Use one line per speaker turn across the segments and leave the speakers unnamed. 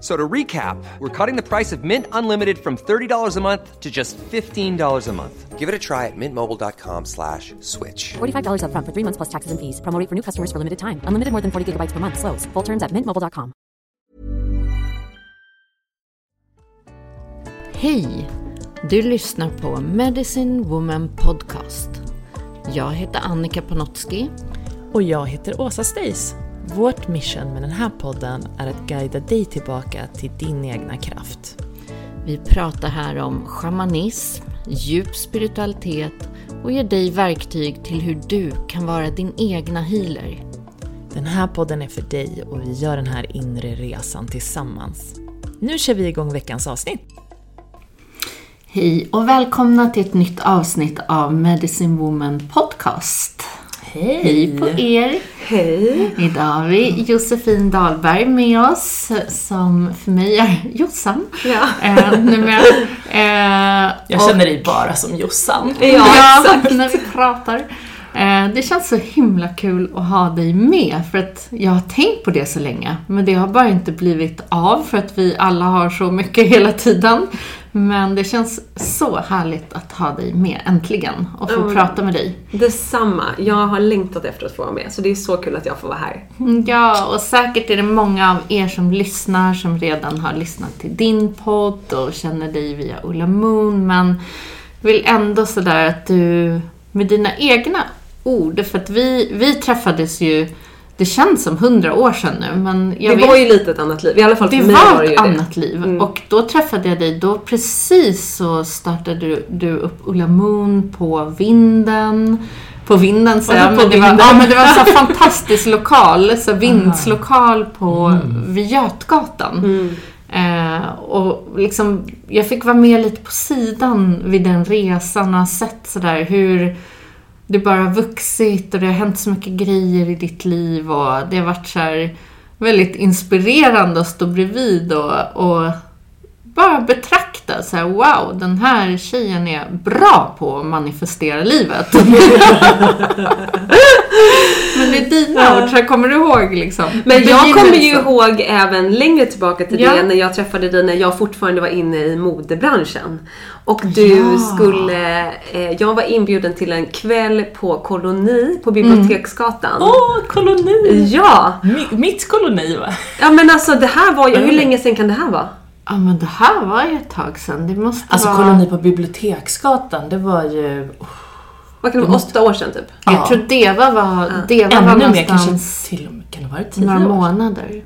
F- So to recap, we're cutting the price of Mint Unlimited from $30 a month to just $15 a month. Give it a try at mintmobile.com slash switch.
$45 upfront for three months plus taxes and fees. Promo for new customers for limited time. Unlimited more than 40 gigabytes per month. Slows. Full terms at mintmobile.com.
Hej! Du lyssnar på Medicine Woman Podcast. Jag heter Annika Panotski.
Och jag heter Åsa Stace. Vårt mission med den här podden är att guida dig tillbaka till din egna kraft.
Vi pratar här om shamanism, djup spiritualitet och ger dig verktyg till hur du kan vara din egna healer.
Den här podden är för dig och vi gör den här inre resan tillsammans. Nu kör vi igång veckans avsnitt.
Hej och välkomna till ett nytt avsnitt av Medicine Woman Podcast.
Hej!
Hej på er!
Hej!
Idag har vi Josefin Dahlberg med oss, som för mig är Jossan.
Ja.
Numera. Eh,
Jag
och-
känner dig bara som Jossan.
Ja, när vi pratar. Eh, Det känns så himla kul att ha dig med, för att jag har tänkt på det så länge, men det har bara inte blivit av för att vi alla har så mycket hela tiden. Men det känns så härligt att ha dig med, äntligen, och få
Mm.
prata med dig.
Detsamma. Jag har längtat efter att få vara med, så det är så kul att jag får vara här.
Ja, och säkert är det många av er som lyssnar som redan har lyssnat till din podd och känner dig via Ulla Moon, men vill ändå sådär att du med dina egna ord, för att vi, vi träffades ju, det känns som hundra år sedan nu, men jag
det
vet
var ju lite ett annat liv. I alla fall för
det
mig
var
var det ju
ett
det.
annat liv.
Mm.
Och då träffade jag dig, då precis så startade du, du upp Ulla Moon på Vinden. På Vinden så
på
men det var, ja, men det var en så fantastisk lokal, så vindslokal på, vid Götgatan.
Mm.
Eh, och liksom, jag fick vara med lite på sidan vid den resan och ha sett sådär hur det bara har vuxit och det har hänt så mycket grejer i ditt liv och det har varit så här väldigt inspirerande att stå bredvid och, och bara betrakta så här, wow, den här tjejen är bra på att manifestera livet. Men det är dina ord, så kommer du ihåg liksom?
Men jag kommer ju
begynnelsen.
ihåg även längre tillbaka till
Ja.
det, när jag träffade dig när jag fortfarande var inne i modebranschen. Och du
Ja.
skulle... Eh, jag var inbjuden till en kväll på koloni på Biblioteksgatan.
Åh, koloni!
Ja!
Mi- mitt koloni va?
Ja men alltså det här var ju... Hur länge sedan kan det här vara?
Ja men det här var ju ett tag sedan. Det måste
Alltså
vara...
koloni på Biblioteksgatan, det var ju
Vad kan det vara? Åtta år sedan typ?
Jag
Ja.
tror Deva var, Deva var
ännu mer,
någonstans
kanske till och med, kan det vara tio
några
år?
månader.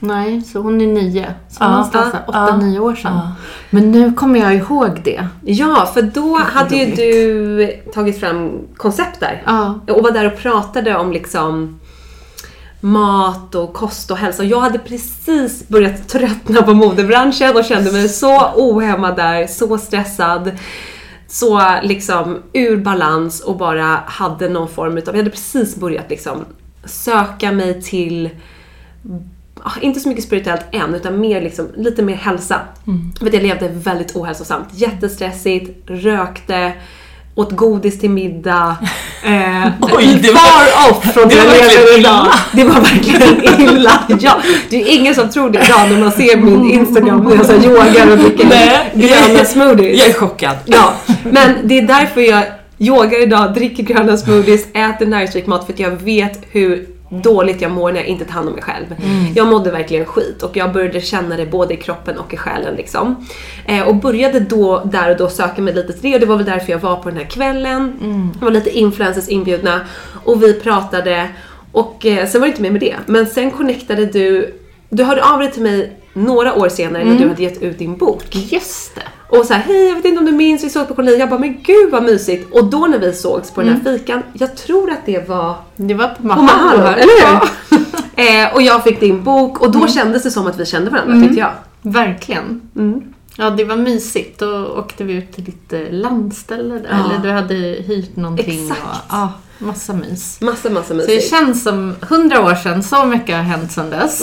Nej, så hon är nio. Så
Ja,
någonstans
ja,
åtta,
ja,
nio år sedan.
ja.
Men nu kommer jag ihåg det.
Ja, för då hade ju du tagit fram koncept där.
Ja.
Och var där och pratade om liksom mat och kost och hälsa. Jag hade precis börjat tröttna på modebranschen och kände mig så ohämmad där, så stressad. Så liksom ur balans och bara hade någon form utav, jag hade precis börjat liksom söka mig till inte så mycket spirituellt än, utan mer liksom, lite mer hälsa. För att jag levde väldigt ohälsosamt. Jättestressigt, rökte, åt godis till middag. Eh,
Oj, det var-
far off från
det
det
var verkligen illa.
Det var verkligen illa. Ja, det är ingen som tror det idag när man ser min Instagram när jag så yogar och dricker gröna smoothies.
Jag är chockad.
Ja, men det är därför jag yogar idag, dricker gröna smoothies, äter näringsrik mat för att jag vet hur dåligt jag mår när jag inte tar hand om mig själv. Jag mådde verkligen skit och jag började känna det både i kroppen och i själen liksom. Eh, och började då där och då söka mig lite till det och det var väl därför jag var på den här kvällen. Det var lite influencers inbjudna och vi pratade och eh, sen var det inte mer med det. Men sen connectade du, du hörde av dig till mig några år senare när du hade gett ut din bok.
Just det.
Och så här, hej jag vet inte om du minns, vi såg på koloni. Jag bara, men gud vad mysigt. Och då när vi sågs på den här fikan, jag tror att det var
Det var på. Mahalo,
eller hur? eh, och jag fick din bok och då kändes det som att vi kände varandra tyckte jag.
Verkligen.
Mm.
Ja, det var mysigt. Då åkte vi ut till ditt landställe där.
Ja.
Eller du hade hyrt någonting.
Exakt.
Och, ja, massa mys.
Massa, massa
Så det
mysigt.
känns som hundra år sedan. Så mycket har hänt sedan dess.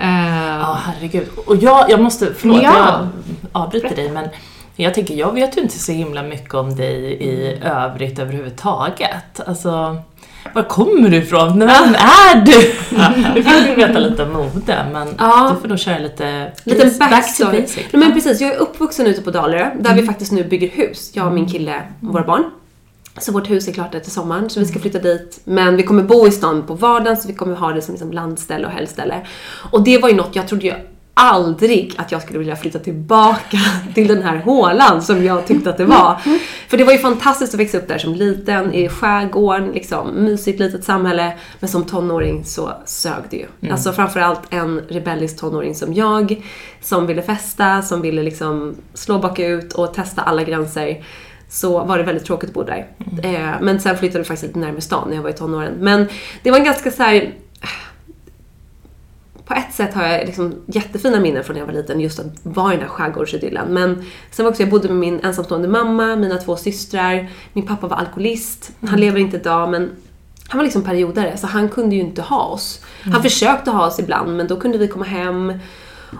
Mm.
Eh,
Ja, herregud. Och jag, jag måste, förlåt
Ja.
jag avbryter dig men jag tänker, jag vet ju inte så himla mycket om dig i övrigt överhuvudtaget. Alltså, var kommer du ifrån? Vem är du? Vi får ju veta lite om mode, men
Ja.
du får nog köra lite
Liten
back to
backstory.
basic.
Nej, men precis, jag är uppvuxen ute på Dalarö där vi faktiskt nu bygger hus. Jag och min kille och våra barn. Så vårt hus är klart till sommaren så vi ska flytta dit. Men vi kommer bo i stan på vardagen så vi kommer ha det som liksom landställe och helgställe. Och det var ju något jag trodde ju aldrig att jag skulle vilja flytta tillbaka till den här hålan som jag tyckte att det var. För det var ju fantastiskt att växa upp där som liten i skärgården, liksom mysigt litet samhälle. Men som tonåring så sög det ju. Alltså framförallt en rebellisk tonåring som jag, som ville festa, som ville liksom slå bakut och testa alla gränser så var det väldigt tråkigt att bo där. Eh, men sen flyttade vi faktiskt lite närmare stan när jag var i tonåren. Men det var en ganska så här. På ett sätt har jag liksom jättefina minnen från när jag var liten, just att vara i den här skärgårdsidyllen. Men sen var också, jag bodde med min ensamstående mamma, mina två systrar, min pappa var alkoholist. Han lever inte idag men han var liksom periodare så han kunde ju inte ha oss. Han försökte ha oss ibland men då kunde vi komma hem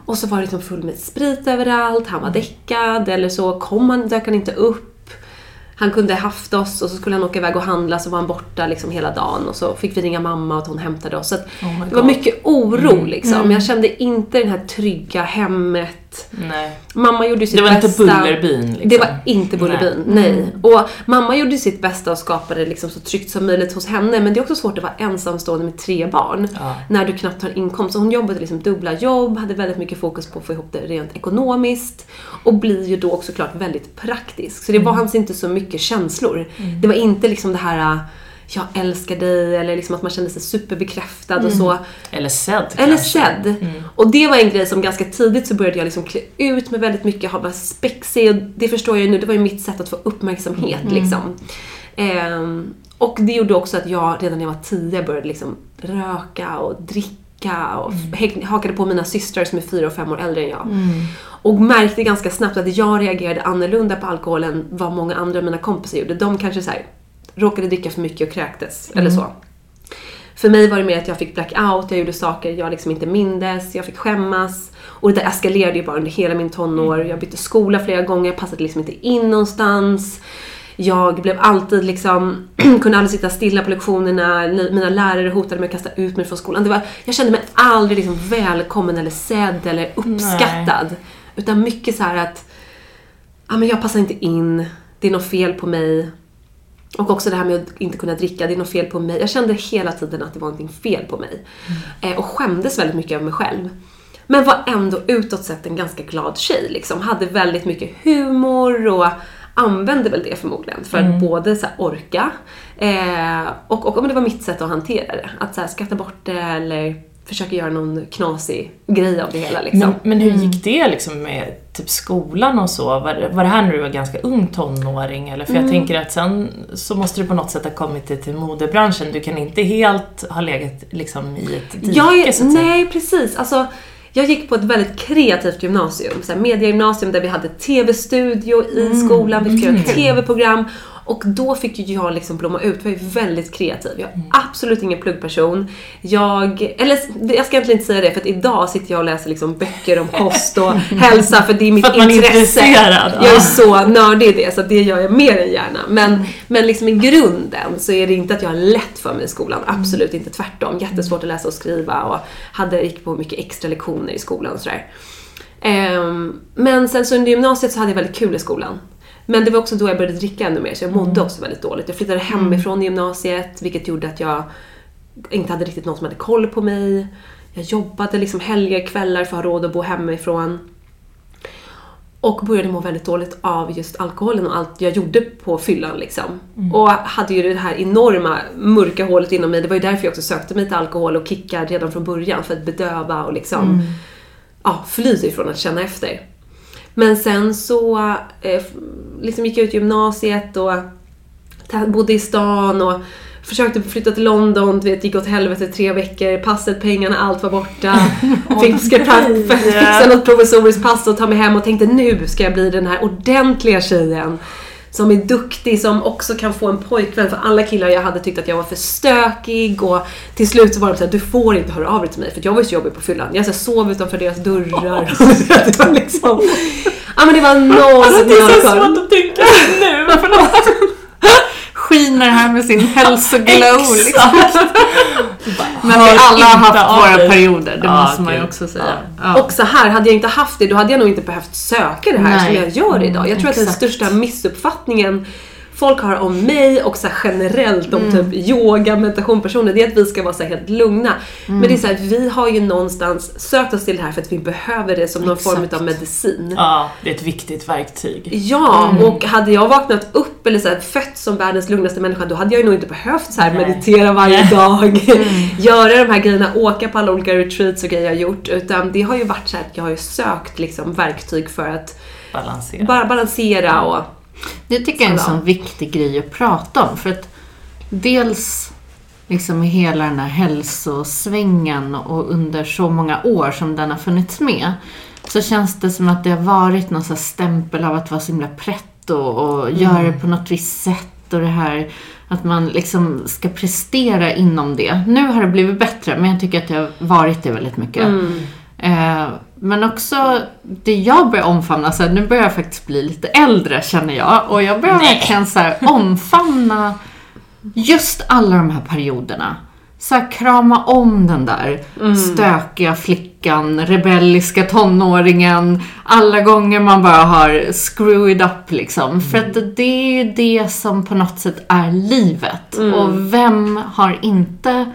och så var det liksom fullt med sprit överallt, han var däckad eller så kom han, dök han inte upp. Han kunde haft oss och så skulle han åka iväg och handla så var han borta liksom hela dagen och så fick vi ringa mamma och att hon hämtade oss. Så
Oh
det var mycket oro liksom. Jag kände inte det här trygga hemmet.
Nej.
Mamma gjorde sitt
Det var inte
bästa.
Bullerbyn liksom.
Det var inte Bullerbyn, nej. Och mamma gjorde sitt bästa och skapade liksom så tryggt som möjligt hos henne. Men det är också svårt att vara ensamstående med tre barn.
Ja.
När du knappt har inkomst. Så hon jobbade liksom dubbla jobb, hade väldigt mycket fokus på att få ihop det rent ekonomiskt. Och blir ju då också klart väldigt praktisk. Så det
Mm.
fanns inte så mycket känslor. Det var inte liksom det här jag älskar dig eller liksom att man kände sig superbekräftad och så.
Eller sedd
Eller
kanske.
sedd. Och det var en grej som ganska tidigt så började jag liksom klä ut mig väldigt mycket, ha bara spexig och det förstår jag ju nu, det var ju mitt sätt att få uppmärksamhet liksom. Ehm, och det gjorde också att jag redan när jag var tio började liksom röka och dricka och häng- hakade på mina systrar som är fyra och fem år äldre än jag. Och märkte ganska snabbt att jag reagerade annorlunda på alkohol än vad många andra av mina kompisar gjorde. De kanske så här, råkade dricka för mycket och kräktes, eller så. För mig var det mer att jag fick blackout, jag gjorde saker jag liksom inte mindes, jag fick skämmas. Och det där eskalerade ju bara under hela min tonår. Jag bytte skola flera gånger, jag passade liksom inte in någonstans. Jag blev alltid liksom, kunde aldrig sitta stilla på lektionerna, mina lärare hotade med att kasta ut mig från skolan. Det var, jag kände mig aldrig liksom välkommen eller sedd eller uppskattad. Utan mycket så här att, ja men jag passar inte in, det är något fel på mig. Och också det här med att inte kunna dricka, det är något fel på mig. Jag kände hela tiden att det var någonting fel på mig. Eh, och skämdes väldigt mycket över mig själv. Men var ändå utåt sett en ganska glad tjej liksom. Hade väldigt mycket humor och använde väl det förmodligen för att både så här, orka eh, och, och om det var mitt sätt att hantera det. Att så här, skratta bort det eller försöka göra någon knasig grej av det hela liksom.
Men, men hur gick det liksom med typ skolan och så? Var, var det här när du var ganska ung tonåring? Eller? För
Mm.
jag tänker att sen så måste du på något sätt ha kommit till, till modebranschen. Du kan inte helt ha legat liksom i ett dike
Jag
så att säga.
nej, precis. Alltså, jag gick på ett väldigt kreativt gymnasium. Så mediegymnasium där vi hade TV-studio i
Mm.
skolan, vi fick göra TV-program. Och då fick ju jag liksom blomma ut. Jag är väldigt kreativ. Jag är
Mm.
absolut ingen pluggperson. Jag, eller jag ska egentligen inte säga det för att idag sitter jag och läser liksom böcker om kost och hälsa för det är mitt
För att man är
intresse.
intresserad,
Jag är så nördig i det så det gör jag mer än gärna. Men, men liksom i grunden så är det inte att jag har lätt för mig i skolan. Absolut inte, tvärtom. Jättesvårt att läsa och skriva och hade, gick på mycket extra lektioner i skolan och sådär. Ehm, men sen så under gymnasiet så hade jag väldigt kul i skolan. Men det var också då jag började dricka ännu mer så jag mådde också väldigt dåligt. Jag flyttade hemifrån i gymnasiet vilket gjorde att jag inte hade riktigt någon som hade koll på mig. Jag jobbade liksom helger, kvällar för att ha råd att bo hemifrån. Och började må väldigt dåligt av just alkoholen och allt jag gjorde på fyllan liksom. Och hade ju det här enorma mörka hålet inom mig. Det var ju därför jag också sökte mig till alkohol och kickar redan från början för att bedöva och liksom ja, fly ifrån att känna efter. Men sen så eh, liksom gick jag ut gymnasiet och bodde i stan och försökte flytta till London, du vet, gick åt helvete tre veckor, passet, pengarna, allt var borta. Fick, ska fixa något provisoriskt pass och ta mig hem och tänkte nu ska jag bli den här ordentliga tjejen. Som är duktig, som också kan få en pojkvän. För alla killar jag hade tyckte att jag var för stökig och till slut så var de såhär, du får inte höra av dig till mig. För jag var ju så jobbig på fyllan. Jag så här, sov utanför deras dörrar. det var liksom... Ja men det var noll
Alltså det är så svårt att tänka nu, förlåt.
Skiner här med sin hälsoglow liksom.
Exakt.
Men vi alla har haft våra perioder, det
Ja,
måste man ju också säga. Ja.
Och så här, hade jag inte haft det, då hade jag nog inte behövt söka det här
Nej.
som jag gör idag. Jag tror att den
exakt.
största missuppfattningen folk har om mig och så här generellt om
Mm.
typ yoga, meditation, personer, det är att vi ska vara så här helt lugna.
Mm.
Men det är så här, vi har ju någonstans sökt oss till det här för att vi behöver det som någon form
Exakt.
av medicin.
Ja, det är ett viktigt verktyg.
Ja,
Mm.
och hade jag vaknat upp eller så här, fötts som världens lugnaste människa då hade jag ju nog inte behövt så här,
Nej.
meditera varje
Nej.
dag,
Mm.
göra de här grejerna, åka på alla olika retreats och grejer jag har gjort. Utan det har ju varit så här att jag har ju sökt liksom verktyg för att
Balansera.
bara balansera och...
Det tycker jag är en sån viktig grej att prata om. För att dels liksom i hela den här hälsosvängen och under så många år som den har funnits med så känns det som att det har varit någon sån stämpel av att vara så himla pretto och göra det på något visst sätt och det här att man liksom ska prestera inom det. Nu har det blivit bättre men jag tycker att det har varit det väldigt mycket. Eh, men också det jag börjar omfamna, så här, nu börjar jag faktiskt bli lite äldre känner jag. Och jag börjar
Nej.
verkligen så här, omfamna just alla de här perioderna. Så här, krama om den där stökiga flickan, rebelliska tonåringen. Alla gånger man bara har screwed up liksom. För att det är ju det som på något sätt är livet. Och vem har inte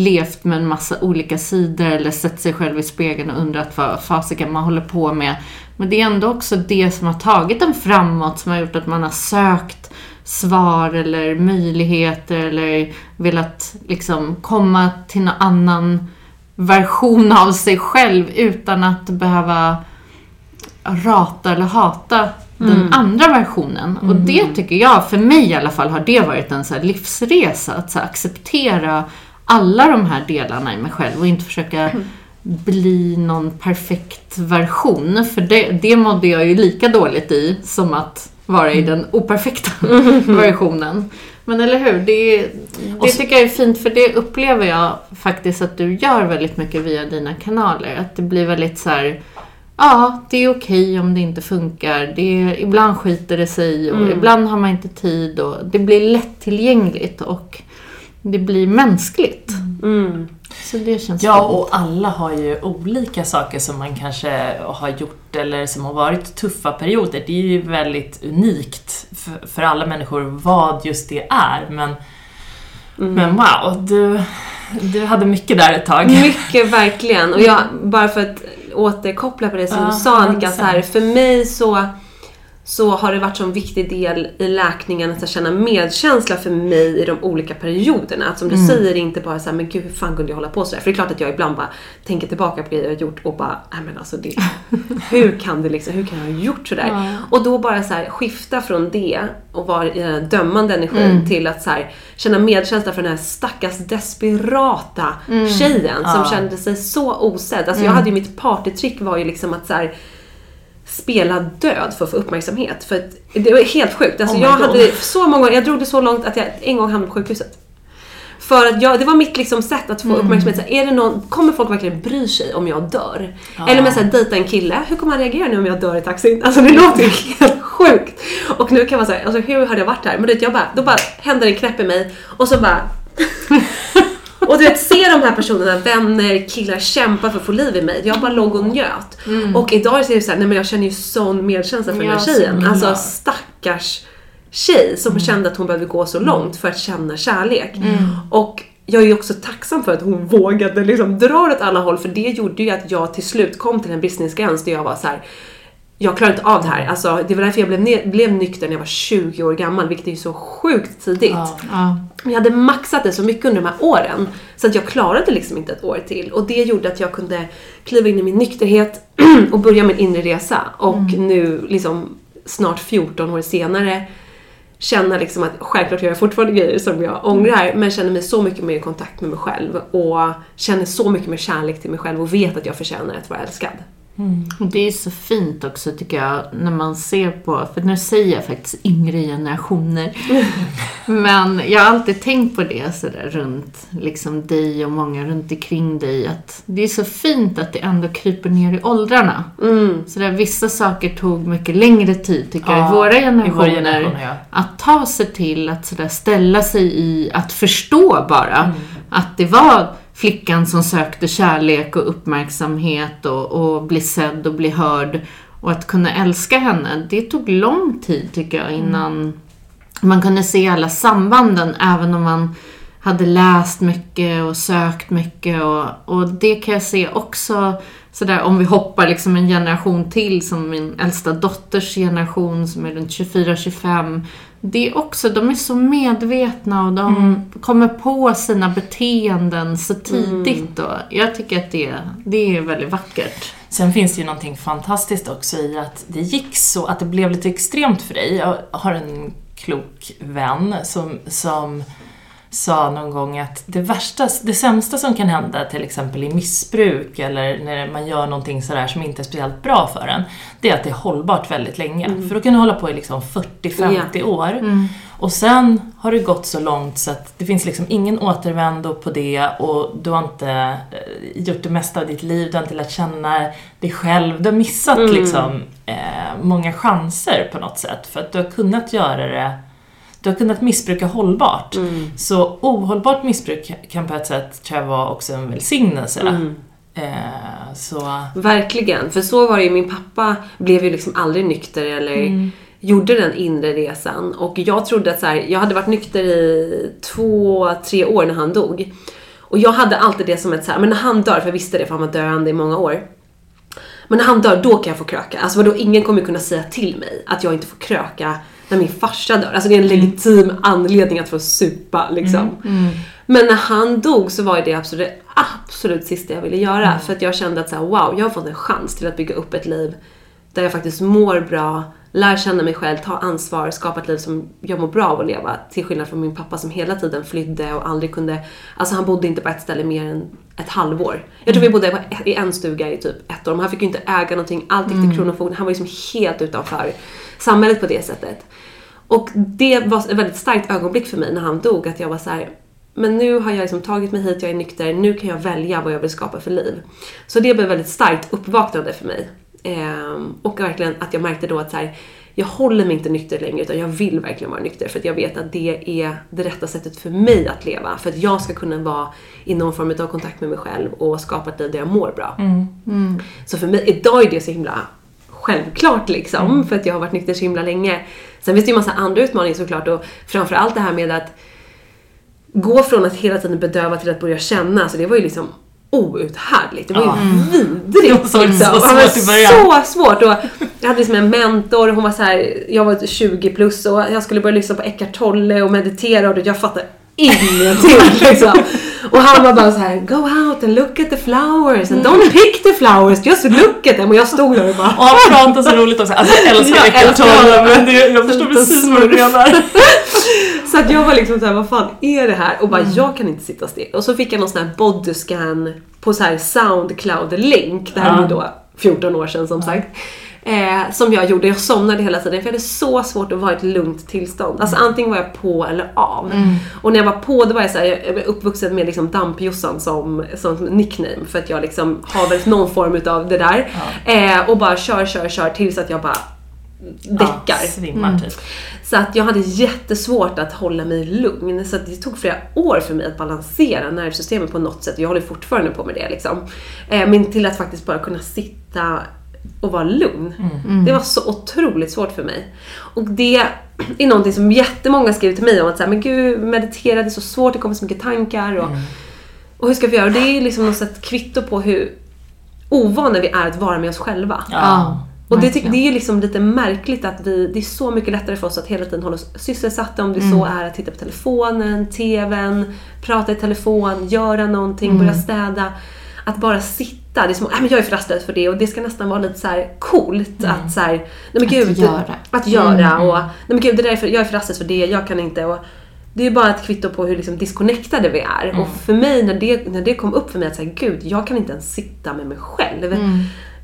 levt med en massa olika sidor eller sett sig själv i spegeln och undrat vad fasiken man håller på med. Men det är ändå också det som har tagit en framåt, som har gjort att man har sökt svar eller möjligheter eller velat liksom komma till någon annan version av sig själv utan att behöva rata eller hata den andra versionen. Och det tycker jag, för mig i alla fall, har det varit en så livsresa. Att så acceptera alla de här delarna i mig själv och inte försöka bli någon perfekt version. För det, det mådde jag ju lika dåligt i som att vara i den operfekta versionen. Men eller hur, det, det tycker jag är fint för det upplever jag faktiskt att du gör väldigt mycket via dina kanaler. Att det blir väldigt så här. Ja, det är okej om det inte funkar. Det ibland skiter det sig och ibland har man inte tid. Och det blir lättillgängligt och det blir mänskligt.
Mm.
Så det känns
Ja,
fint.
och alla har ju olika saker som man kanske har gjort eller som har varit tuffa perioder. Det är ju väldigt unikt för, för alla människor vad just det är. Men, men wow, du, du hade mycket där ett tag.
Mycket, verkligen. Och jag, bara för att återkoppla på det som
Ja,
du sa Annika, så här, för mig så, så har det varit en viktig del i läkningen att känna medkänsla för mig i de olika perioderna. Att som du säger inte bara såhär, men gud hur fan kunde jag hålla på sådär? För det är klart att jag ibland bara tänker tillbaka på grejer jag har gjort och bara, nej men alltså det, hur kan det liksom, hur kan jag ha gjort sådär? Och då bara så här, skifta från det och vara i den dömande energin till att så här, känna medkänsla för den här stackars desperata tjejen som kände sig så osedd. Alltså jag hade ju mitt partytrick var ju liksom att så här, spela död för att få uppmärksamhet. För det var helt sjukt. Alltså
Oh
jag
God.
hade så många jag drog det så långt att jag en gång hamnade på sjukhuset. För att jag, det var mitt liksom sätt att få uppmärksamhet. Så är det någon, kommer folk verkligen bry sig om jag dör? Eller med att dejta en kille, hur kommer han reagera nu om jag dör i taxin? Alltså det låter ju helt sjukt. Och nu kan man säga, alltså hur har det varit här? Men du vet, jag bara, då bara händer en knäpp i mig och så bara och du vet, se de här personerna, vänner, killar kämpa för att få liv i mig. Jag bara låg och njöt. Och idag är det så här, nej men jag känner ju sån medkänsla för den
Ja,
här tjejen. Alltså stackars tjej som kände att hon behövde gå så långt för att känna kärlek. Och jag är ju också tacksam för att hon vågade liksom dra åt alla håll för det gjorde ju att jag till slut kom till en bristningsgräns där jag var så här. Jag klarar inte av det här. Alltså, det var därför jag blev, blev nykter när jag var 20 år gammal, vilket är ju så sjukt tidigt.
Ja.
Men jag hade maxat det så mycket under de här åren. Så att jag klarade liksom inte ett år till. Och det gjorde att jag kunde kliva in i min nykterhet och börja min inre resa. Och nu, liksom snart 14 år senare, känna liksom att självklart gör jag fortfarande grejer som jag ångrar, men känner mig så mycket mer i kontakt med mig själv. Och känner så mycket mer kärlek till mig själv och vet att jag förtjänar att vara älskad.
Och det är så fint också tycker jag när man ser på, för nu säger jag faktiskt yngre generationer. Men jag har alltid tänkt på det sådär runt liksom dig och många runt omkring dig. Att det är så fint att det ändå kryper ner i åldrarna.
Mm.
Så där, vissa saker tog mycket längre tid tycker jag
Ja,
i våra
i vår
generationer.
generation, ja.
Att ta sig till att sådär ställa sig i att förstå bara. Att det var flickan som sökte kärlek och uppmärksamhet och, och bli sedd och bli hörd. Och att kunna älska henne, det tog lång tid tycker jag innan man kunde se alla sambanden även om man hade läst mycket och sökt mycket och, och det kan jag se också sådär om vi hoppar liksom en generation till som min äldsta dotters generation som är runt 24-25. Det är också, de är så medvetna och de kommer på sina beteenden så tidigt och jag tycker att det, det är väldigt vackert.
Sen finns det ju någonting fantastiskt också i att det gick så, att det blev lite extremt för dig. Jag har en klok vän som, som sa någon gång att det värsta, det sämsta som kan hända till exempel i missbruk eller när man gör någonting sådär som inte är speciellt bra för en, det är att det är hållbart väldigt länge. För då kan du hålla på i liksom 40-50 år. Och sen har det gått så långt så att det finns liksom ingen återvändo på det och du har inte eh, gjort det mesta av ditt liv, du har inte lärt känna dig själv. Du har missat liksom eh, många chanser på något sätt för att du har kunnat göra det du har kunnat missbruka hållbart. Så ohållbart missbruk kan på ett sätt tror jag vara också en välsignelse. Eh, så...
Verkligen, för så var det ju. Min pappa blev ju liksom aldrig nykter eller gjorde den inre resan. Och jag trodde att så här, jag hade varit nykter i två, tre år när han dog. Och jag hade alltid det som ett så här, men när han dör, för jag visste det för han var döende i många år. Men när han dör, då kan jag få kröka. Alltså vadå, ingen kommer kunna säga till mig att jag inte får kröka när min farsa dör. Alltså det är en legitim anledning att få supa liksom. Men när han dog så var ju det absolut, absolut sista jag ville göra. För att jag kände att så här, wow, jag har fått en chans till att bygga upp ett liv där jag faktiskt mår bra, lär känna mig själv, ta ansvar, skapa ett liv som jag mår bra av att leva. Till skillnad från min pappa som hela tiden flydde och aldrig kunde, alltså han bodde inte på ett ställe mer än ett halvår. Jag tror vi bodde ett- i en stuga i typ ett år, men han fick ju inte äga någonting, allt gick till Kronofogden, han var liksom helt utanför samhället på det sättet. Och det var ett väldigt starkt ögonblick för mig när han dog, att jag var så här. Men nu har jag liksom tagit mig hit, jag är nykter, nu kan jag välja vad jag vill skapa för liv. Så det blev väldigt starkt uppvaknande för mig. Ehm, och verkligen att jag märkte då att så här, jag håller mig inte nykter längre utan jag vill verkligen vara nykter för att jag vet att det är det rätta sättet för mig att leva. För att jag ska kunna vara i någon form av kontakt med mig själv och skapa ett liv där jag mår bra. Så för mig, idag är det så himla självklart liksom, för att jag har varit nykter så himla länge. Sen finns det ju massa andra utmaningar såklart och framförallt det här med att gå från att hela tiden bedöva till att börja känna, så det var ju liksom outhärdligt. Det var ju vidrigt.
Det var så
liksom.
svårt
Ja, men
i början.
Så svårt! Och jag hade liksom en mentor, hon var så här, jag var 20 plus och jag skulle börja lyssna på Eckart Tolle och meditera och jag fattade ingenting liksom. Och han var bara så här: go out and look at the flowers and don't pick the flowers, just look at them. Och jag stod där och bara
Och han pratar så roligt också. Alltså jag älskar
honom.
men det, jag förstår precis vad du menar.
Så att jag var liksom såhär, vad fan är det här? Och bara, jag kan inte sitta still. Och så fick jag någon sån här bodyscan på så här Soundcloud-länk. Det här är ju då 14 år sedan som sagt. Eh, som jag gjorde. Jag somnade hela tiden för jag hade så svårt att vara i ett lugnt tillstånd. Alltså antingen var jag på eller av. Och när jag var på då var jag, så här, jag var uppvuxen med liksom dampjossan som, som nickname. För att jag liksom har väl någon form utav det där. Eh, och bara kör, kör, kör tills att jag bara däckar.
Ja, svimmar typ.
Så att jag hade jättesvårt att hålla mig lugn. Så att det tog flera år för mig att balansera nervsystemet på något sätt. Jag håller fortfarande på med det liksom. Eh, Men till att faktiskt bara kunna sitta att vara lugn.
Mm.
Det var så otroligt svårt för mig. Och det är någonting som jättemånga skriver till mig om att säga, men gud, meditera, det är så svårt, det kommer så mycket tankar och, och hur ska vi göra? Och det är liksom något sätt kvitto på hur ovana vi är att vara med oss själva.
Ja.
Och det, det är liksom lite märkligt att vi, det är så mycket lättare för oss att hela tiden hålla oss sysselsatta om det så är att titta på telefonen, TVn, prata i telefon, göra någonting, börja städa. Att bara sitta, det är som att "Nej, men jag är för rastlös för det och det ska nästan vara lite så här coolt att så här, nej men gud,
göra.
Att göra och nej men gud, det där är för, jag är för rastlös för det, jag kan inte. Och, det är bara ett kvitto på hur liksom disconnectade vi är. Och för mig, när det, när det kom upp för mig att säga, gud, jag kan inte ens sitta med mig själv.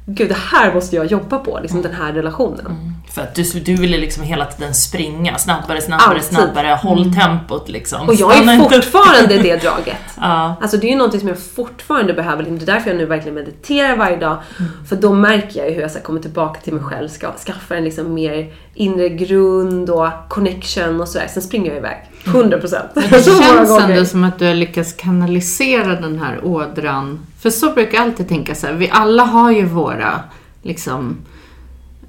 Gud, det här måste jag jobba på, liksom den här relationen.
För att du, du ville liksom hela tiden springa, snabbare, snabbare,
Alltid.
snabbare, håll tempot liksom.
Och jag är fortfarande det draget.
Ja.
Alltså det är ju någonting som jag fortfarande behöver. Det är därför jag nu verkligen mediterar varje dag. För då märker jag ju hur jag så här kommer tillbaka till mig själv, ska, skaffar en liksom mer inre grund och connection och sådär. Sen springer jag iväg. 100 procent.
Det känns ändå som att du har lyckats kanalisera den här ådran. För så brukar jag alltid tänka så här, vi alla har ju våra liksom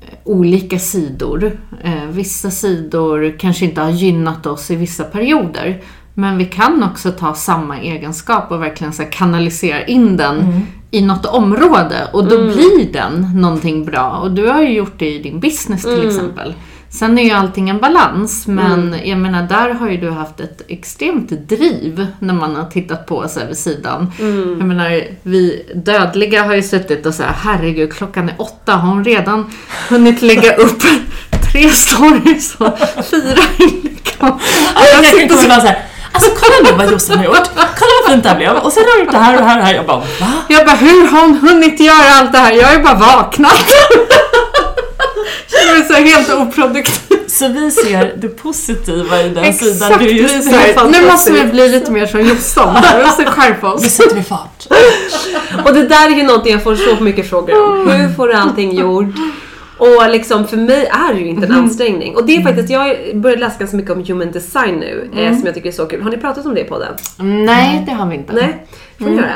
eh, olika sidor. Eh, vissa sidor kanske inte har gynnat oss i vissa perioder. Men vi kan också ta samma egenskap och verkligen så kanalisera in den i något område och då blir den någonting bra. Och du har ju gjort det i din business till exempel. Sen är ju allting en balans, men jag menar där har ju du haft ett extremt driv när man har tittat på så här vid sidan. Jag menar, vi dödliga har ju suttit och sagt herregud klockan är åtta, har hon redan hunnit lägga upp tre stories och fyra inlägg?
Jag komma ibland såhär, alltså kolla nu vad Jossan har gjort, kolla vad fint det här blev, och sen har hon gjort det här och det här och det här. Jag bara, va?
Jag bara, hur har hon hunnit göra allt det här? Jag ju bara vaknat. Jag är så helt oproduktiv.
Så vi ser det positiva i den
Exakt,
sidan. Du
är
just
nu
fantastiskt.
måste vi bli lite mer som Jossan. Vi måste skärpa
Nu
oss.
sätter vi fart.
Och det där är ju någonting jag får så mycket frågor om. Hur får du allting gjort? Och liksom för mig är det ju inte en ansträngning. Och det är faktiskt, jag har börjat läsa ganska mycket om human design nu, eh, som jag tycker är så kul. Har ni pratat om det på den?
Nej, det har vi inte.
Nej, får ni göra.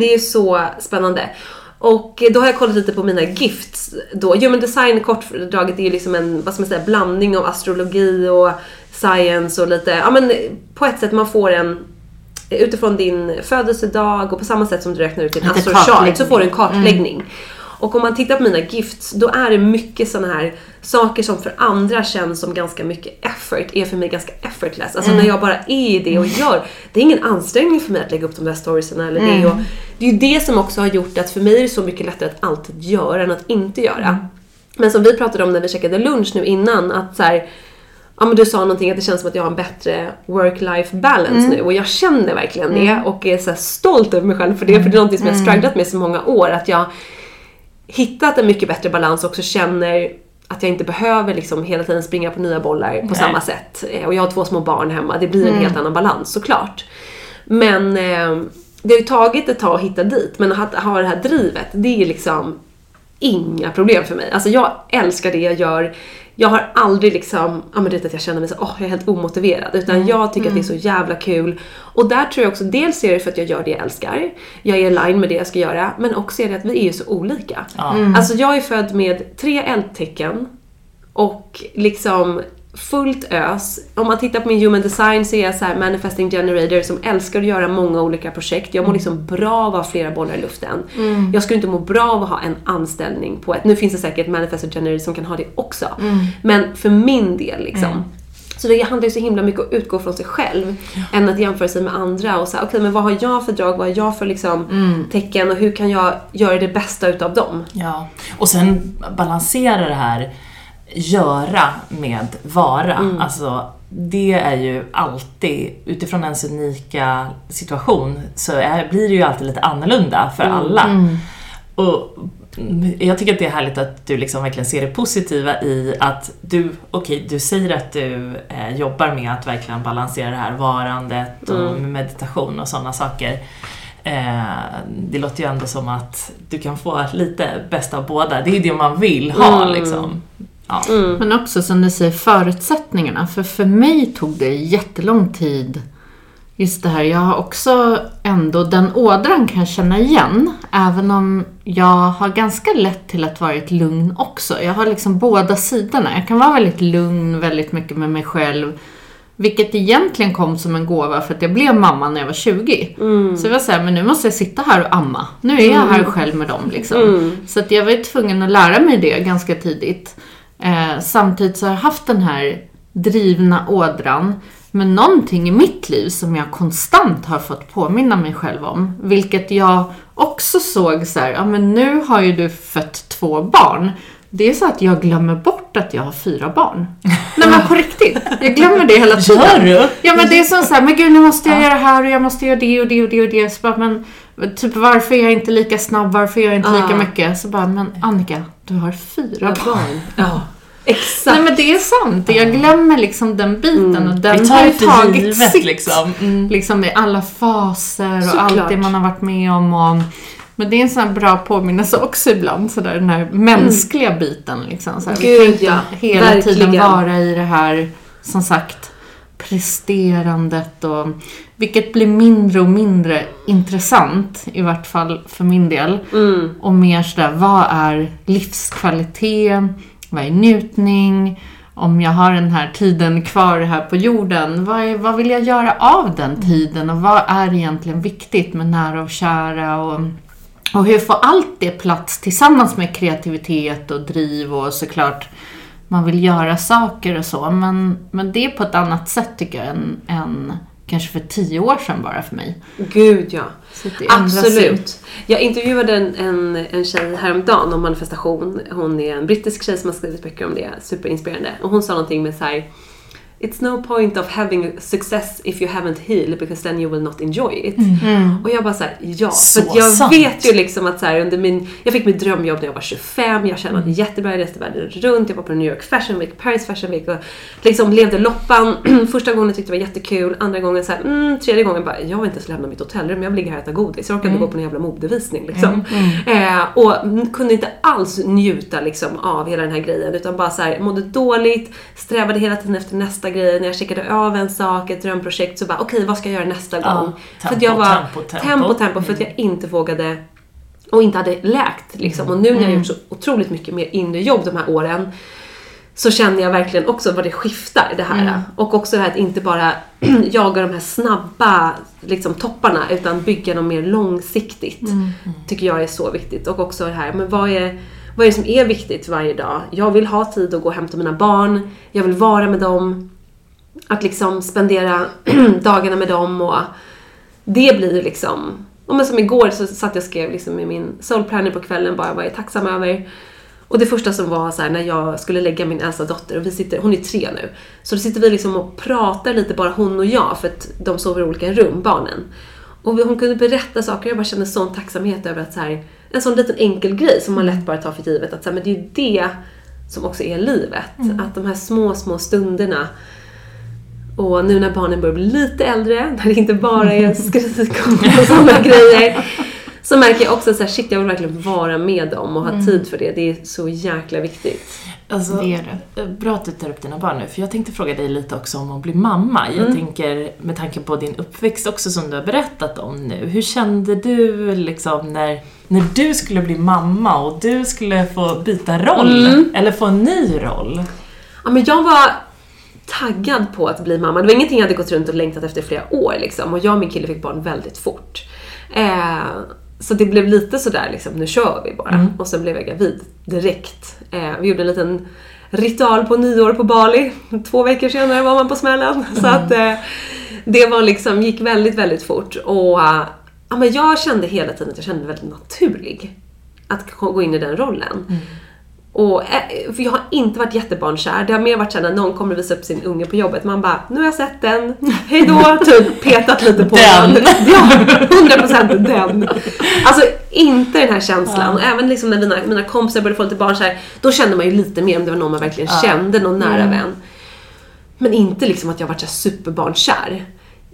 Det är så spännande. Och då har jag kollat lite på mina gifts. Då. Human design kortdraget är ju liksom en vad ska man säga, blandning av astrologi och science och lite, ja men på ett sätt man får en utifrån din födelsedag och på samma sätt som du räknar ut din astrochart så får du en kartläggning. Och om man tittar på mina gifts, då är det mycket såna här saker som för andra känns som ganska mycket effort, är för mig ganska effortless. Alltså när jag bara är i det och gör. Det är ingen ansträngning för mig att lägga upp de där storiesarna eller det. Och det är ju det som också har gjort att för mig är det så mycket lättare att alltid göra än att inte göra. Men som vi pratade om när vi käkade lunch nu innan, att så här, Ja men du sa någonting att det känns som att jag har en bättre work-life balance nu och jag känner verkligen det och är så stolt över mig själv för det. För det är någonting som jag har strugglat med så många år. Att jag hittat en mycket bättre balans och också känner att jag inte behöver liksom hela tiden springa på nya bollar på samma sätt. Eh, Och jag har två små barn hemma, det blir en helt annan balans såklart. Men eh, det har ju tagit ett tag att hitta dit, men att ha det här drivet, det är liksom inga problem för mig. Alltså jag älskar det jag gör. Jag har aldrig liksom, ja men du vet att jag känner mig så, åh jag är helt omotiverad. Utan jag tycker att det är så jävla kul. Och där tror jag också, dels är det för att jag gör det jag älskar. Jag är i line med det jag ska göra. Men också är det att vi är ju så olika. Alltså jag är född med tre eldtecken. Och liksom fullt ös. Om man tittar på min human design så är jag så här manifesting generator som älskar att göra många olika projekt. Jag mår liksom bra av att ha flera bollar i luften. Jag skulle inte må bra av att ha en anställning på ett... Nu finns det säkert manifesting generator som kan ha det också. Men för min del liksom. Så det handlar ju så himla mycket om att utgå från sig själv än att jämföra sig med andra och säga okej men vad har jag för drag, vad har jag för liksom tecken och hur kan jag göra det bästa utav dem?
Ja, och sen balansera det här göra med vara.
Mm.
Alltså, det är ju alltid, utifrån ens unika situation, så är, blir det ju alltid lite annorlunda för
Mm.
alla. Och mm, jag tycker att det är härligt att du liksom verkligen ser det positiva i att du, okej, du säger att du eh, jobbar med att verkligen balansera det här varandet och
Mm.
med meditation och sådana saker. Eh, det låter ju ändå som att du kan få lite bästa av båda. Det är ju det man vill ha
Mm.
liksom. Ja.
Men också som du säger, förutsättningarna. För för mig tog det jättelång tid. Just det här, jag har också ändå, den ådran kan jag känna igen. Även om jag har ganska lätt till att vara ett lugn också. Jag har liksom båda sidorna. Jag kan vara väldigt lugn, väldigt mycket med mig själv. Vilket egentligen kom som en gåva för att jag blev mamma när jag var 20. Så jag var såhär, men nu måste jag sitta här och amma. Nu är jag här själv med dem liksom. Så att jag var tvungen att lära mig det ganska tidigt. Eh, samtidigt så har jag haft den här drivna ådran. Men någonting i mitt liv som jag konstant har fått påminna mig själv om. Vilket jag också såg så här, ja men nu har ju du fött två barn. Det är så att jag glömmer bort att jag har fyra barn. Nej men på riktigt. Jag glömmer det hela tiden.
Gör du?
Ja men det är som så här, men gud nu måste jag göra det här och jag måste göra det och det och det och det. Så bara, men typ varför är jag inte lika snabb? Varför gör jag inte lika mycket? Så bara, men Annika, du har fyra barn.
Ja, exakt.
Nej men det är sant. Jag glömmer liksom den biten och den
Vi
har ju tagit
givet
sitt.
liksom. Mm.
Liksom i alla faser och
Såklart.
allt det man har varit med om. Och, men det är en sån här bra påminnelse också ibland, sådär den här mänskliga biten. Liksom, så här, vi
Gud,
kan inte
ja.
hela tiden
Verkligen.
vara i det här, som sagt, presterandet och vilket blir mindre och mindre intressant, i vart fall för min del. Och mer sådär, vad är livskvalitet? Vad är njutning? Om jag har den här tiden kvar här på jorden, vad, är, vad vill jag göra av den tiden? Och vad är egentligen viktigt med nära och kära? Och, och hur får allt det plats tillsammans med kreativitet och driv och såklart man vill göra saker och så. Men, men det är på ett annat sätt tycker jag än, än kanske för tio år sedan bara för mig.
Gud ja. Absolut. Jag intervjuade en, en, en tjej häromdagen om manifestation. Hon är en brittisk tjej som har skrivit böcker om det. Superinspirerande. Och hon sa någonting med så här. It's no point of having success if you haven't healed because then you will not enjoy it. Och jag bara såhär, ja.
Så
för jag
sant.
vet ju liksom att så här, under min, jag fick mitt drömjobb när jag var 25, jag tjänade jättebra, jag reste världen runt, jag var på New York Fashion Week, Paris Fashion Week och liksom levde loppan. Första gången tyckte jag det var jättekul, andra gången så här, mm, tredje gången bara, jag vill inte ens lämna mitt hotellrum, jag vill ligga här och äta godis. Jag orkar inte gå på en jävla modevisning liksom. Eh, och kunde inte alls njuta liksom av hela den här grejen utan bara så här, mådde dåligt, strävade hela tiden efter nästa grej. När jag checkade av en sak, ett drömprojekt så bara okej vad ska jag göra nästa
Ja,
gång? för att
tempo,
jag var,
tempo, tempo.
tempo, tempo för att jag inte vågade och inte hade läkt liksom. Och nu när jag har gjort så otroligt mycket mer inre jobb de här åren så känner jag verkligen också vad det skiftar det här. Och också det här att inte bara jaga de här snabba liksom, topparna utan bygga dem mer långsiktigt. Tycker jag är så viktigt. Och också det här, men vad är, vad är det som är viktigt varje dag? Jag vill ha tid att gå och hämta mina barn. Jag vill vara med dem. Att liksom spendera dagarna med dem och det blir liksom... Men som igår så satt jag och skrev liksom i min soul planner på kvällen bara vad jag är tacksam över. Och det första som var så här, när jag skulle lägga min äldsta dotter, och vi sitter, hon är tre nu, så då sitter vi liksom och pratar lite bara hon och jag för att de sover i olika rum, barnen. Och hon kunde berätta saker jag bara kände sån tacksamhet över att så här, en sån liten enkel grej som man lätt bara tar för givet, att så här, men det är ju det som också är livet. Att de här små, små stunderna och nu när barnen börjar bli lite äldre, när det inte bara är skrik och sådana grejer, så märker jag också att shit, jag vill verkligen vara med dem och ha tid för det. Det är så jäkla viktigt.
Alltså,
Det är det.
Bra att du tar upp dina barn nu, för jag tänkte fråga dig lite också om att bli mamma. Jag tänker, med tanke på din uppväxt också som du har berättat om nu, hur kände du liksom när, när du skulle bli mamma och du skulle få byta roll? Eller få en ny roll?
Ja, men jag var taggad på att bli mamma. Det var ingenting jag hade gått runt och längtat efter i flera år liksom. Och jag och min kille fick barn väldigt fort. Eh, så det blev lite sådär liksom, nu kör vi bara. Och sen blev jag gravid direkt. Eh, vi gjorde en liten ritual på nyår på Bali. Två veckor senare var man på smällen. Så att eh, det var liksom, gick väldigt, väldigt fort. Och ja, men jag kände hela tiden att jag kände mig väldigt naturlig. Att gå in i den rollen. Och, eh, för jag har inte varit jättebarnkär. Det har mer varit såhär när någon kommer och visar upp sin unge på jobbet. Man bara, nu har jag sett den. Hejdå! Typ petat lite på
Den.
den. Ja, 100% den. Alltså inte den här känslan. Och även liksom när mina, mina kompisar började få lite barn så här, då kände man ju lite mer om det var någon man verkligen kände, någon nära vän. Men inte liksom att jag varit så superbarnkär.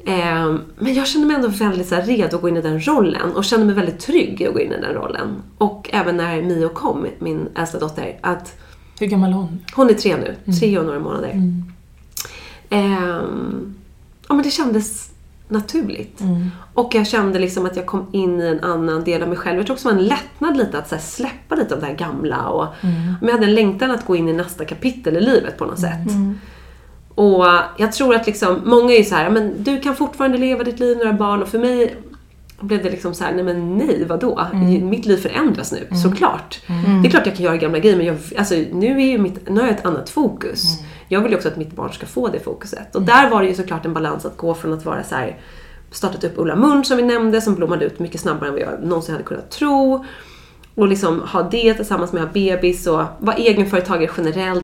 Eh, men jag kände mig ändå väldigt så här redo att gå in i den rollen och kände mig väldigt trygg i att gå in i den rollen. Och även när Mio kom, min äldsta dotter, att
Hur gammal är hon?
hon är tre nu, tre och några månader. Ehm, ja men det kändes naturligt. Och jag kände liksom att jag kom in i en annan del av mig själv. Jag tror också det var en lättnad lite att släppa lite av det här gamla. Och, Men jag hade en längtan att gå in i nästa kapitel i livet på något sätt. Och jag tror att liksom, många är så här, men du kan fortfarande leva ditt liv, några barn. Och för mig blev det liksom så här, nej men nej, vadå? Mitt liv förändras nu, såklart. Det är klart jag kan göra gamla grejer, men jag, alltså, nu, är ju mitt, nu har jag ett annat fokus. Jag vill ju också att mitt barn ska få det fokuset. Och där var det ju såklart en balans att gå från att vara så här, startat upp Ulla Munch som vi nämnde, som blommade ut mycket snabbare än vad jag någonsin hade kunnat tro. Och liksom ha det tillsammans med att ha bebis och vara egenföretagare generellt.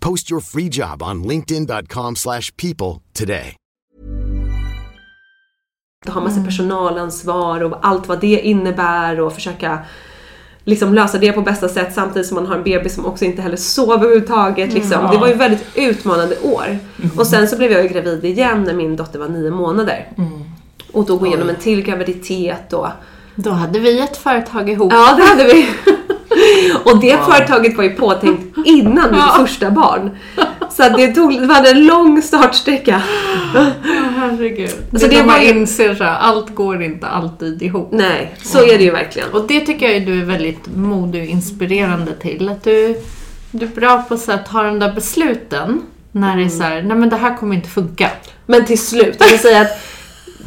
Post your free job on linkedin.com/people slash people today.
Att ha massa personalansvar och allt vad det innebär och försöka liksom lösa det på bästa sätt samtidigt som man har en bebis som också inte heller sover överhuvudtaget. Liksom. Det var ju väldigt utmanande år. Och sen så blev jag ju gravid igen när min dotter var nio månader. Och då gå igenom en till graviditet och
Då hade vi ett företag ihop.
Ja, det hade vi. Och det företaget var ju påtänkt innan mitt första barn. Så det tog, det hade en lång startsträcka.
Herregud.
Så
Så
det
det
var
man
ju-
inser så här, allt går inte alltid ihop.
Nej, så är det ju verkligen.
Och det tycker jag du är väldigt modig och inspirerande till. Att du, du är bra på att ta de där besluten när det är så här, nej men det här kommer inte funka.
Men till slut, jag vill säga att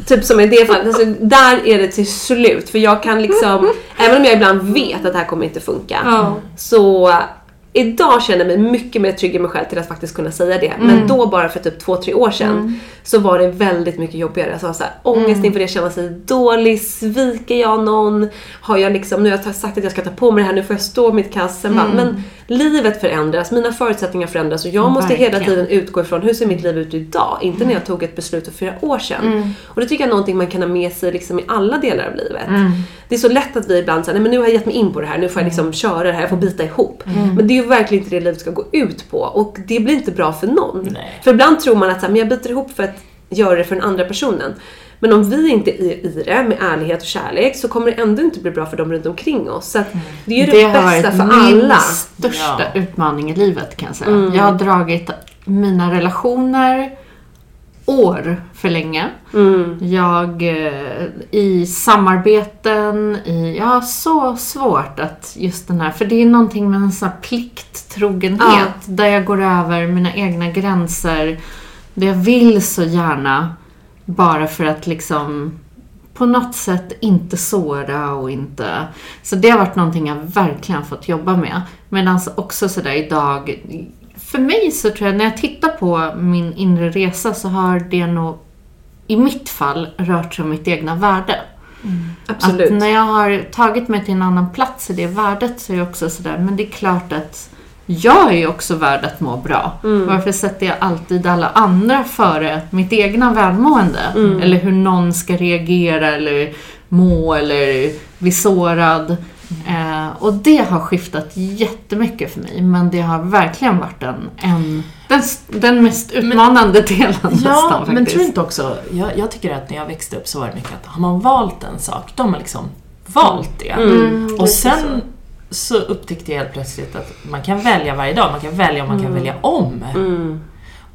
Typ som i det fallet, alltså, där är det till slut. För jag kan liksom, även om jag ibland vet att det här kommer inte funka.
Ja.
Så idag känner jag mig mycket mer trygg i mig själv till att faktiskt kunna säga det. Men då bara för typ två, tre år sedan så var det väldigt mycket jobbigare. Alltså så här, ångest inför det, känna sig dålig, sviker jag någon? Har jag liksom, nu har jag sagt att jag ska ta på mig det här, nu får jag stå mitt kast. Sen bara, men livet förändras, mina förutsättningar förändras och jag måste hela
Verkligen.
tiden utgå ifrån hur ser mitt liv ut idag? Inte när jag tog ett beslut för flera år sedan. Och det tycker jag är någonting man kan ha med sig liksom i alla delar av livet. Det är så lätt att vi ibland säger, nej men nu har jag gett mig in på det här, nu får jag liksom köra det här, jag får bita ihop. Men det är ju verkligen inte det livet ska gå ut på och det blir inte bra för någon.
Nej.
För ibland tror man att så här, men jag biter ihop för att göra det för den andra personen. Men om vi inte är i det med ärlighet och kärlek så kommer det ändå inte bli bra för dem runt omkring oss. Så att det är ju det,
Det har
bästa
varit
för
min
alla.
största
Ja.
utmaning i livet kan jag säga. Jag har dragit mina relationer år för länge. Jag eh, i samarbeten, i, jag har så svårt att just den här, för det är någonting med en sån här plikttrogenhet där jag går över mina egna gränser. Det jag vill så gärna bara för att liksom på något sätt inte såra och inte... Så det har varit någonting jag verkligen fått jobba med. Medan också sådär idag, för mig så tror jag när jag tittar på min inre resa så har det nog i mitt fall rört sig om mitt egna värde.
Absolut.
Att när jag har tagit mig till en annan plats i det värdet så är jag också sådär, men det är klart att jag är ju också värd att må bra. Varför sätter jag alltid alla andra före mitt egna välmående? Eller hur någon ska reagera eller må eller bli sårad. Eh, och det har skiftat jättemycket för mig, men det har verkligen varit en, en den, den mest utmanande delen
Ja,
nästan faktiskt.
men tror inte också, jag, jag tycker att när jag växte upp så var det mycket att har man valt en sak, då har man liksom valt det.
Mm,
och sen så. upptäckte jag helt plötsligt att man kan välja varje dag, man kan välja och man
Mm.
kan välja om.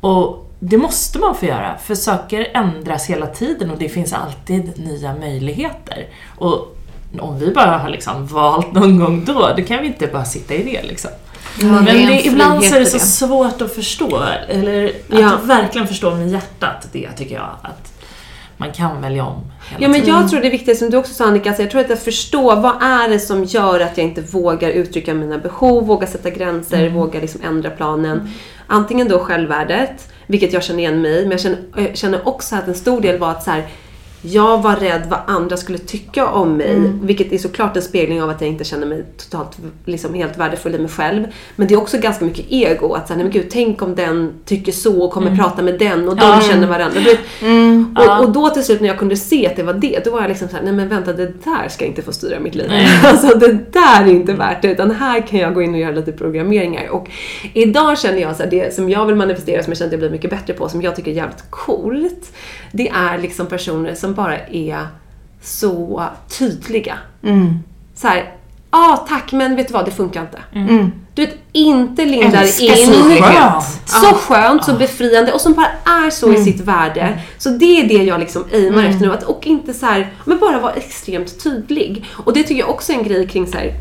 Och det måste man få göra, för saker ändras hela tiden och det finns alltid nya möjligheter. Och om vi bara har liksom valt någon gång då, då kan vi inte bara sitta i det liksom. Men
det
ibland så är det så
det.
svårt att förstå, eller att
Ja.
verkligen förstå med hjärtat det tycker jag. Att man kan välja om. hela
Ja men jag tror det är viktigt som du också sa Annika, alltså jag tror att jag förstår vad är det som gör att jag inte vågar uttrycka mina behov, vågar sätta gränser, vågar liksom ändra planen. Antingen då självvärdet, vilket jag känner igen mig men jag känner, jag känner också att en stor del var att så här, jag var rädd vad andra skulle tycka om mig. Vilket är såklart en spegling av att jag inte känner mig totalt liksom, helt värdefull i mig själv. Men det är också ganska mycket ego. Att säga, nej men gud, tänk om den tycker så och kommer prata med den och de känner varandra. Vet, och, och då till slut när jag kunde se att det var det, då var jag liksom såhär, nej men vänta det där ska inte få styra mitt liv. Alltså det där är inte värt det, utan här kan jag gå in och göra lite programmeringar. Och idag känner jag så här, det som jag vill manifestera, som jag känner att jag blir mycket bättre på, som jag tycker är jävligt coolt, det är liksom personer som bara är så tydliga. Så här, ja ah, tack men vet du vad, det funkar inte. Du vet, inte lindar
Älskar
in.
synlighet.
Så skönt, så befriande och som bara är så i sitt värde. Så det är det jag liksom aimar efter nu. Att, och inte så här, men bara vara extremt tydlig. Och det tycker jag också är en grej kring så här,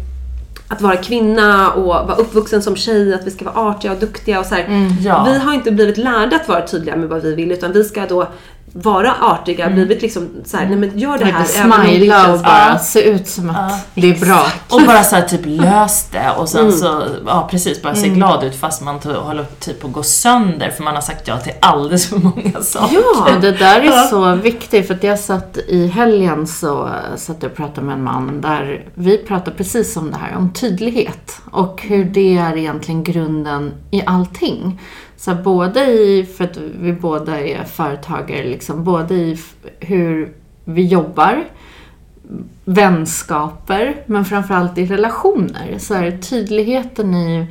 att vara kvinna och vara uppvuxen som tjej, att vi ska vara artiga och duktiga och så här.
ja.
Vi har inte blivit lärda att vara tydliga med vad vi vill utan vi ska då vara artiga, blivit liksom så här, nej men gör det här. Om det
smila och bara se ut som att det är bra.
Och bara så här, typ lös det och sen
Mm.
så, ja precis, bara se glad ut fast man håller typ på att gå sönder för man har sagt ja till alldeles för många saker.
Ja!
Det där är så viktigt för att jag satt i helgen så satt jag och pratade med en man där vi pratade precis om det här, om tydlighet och hur det är egentligen grunden i allting. Så både i, för att vi båda är företagare, liksom, både i hur vi jobbar, vänskaper, men framförallt i relationer. Så här, tydligheten i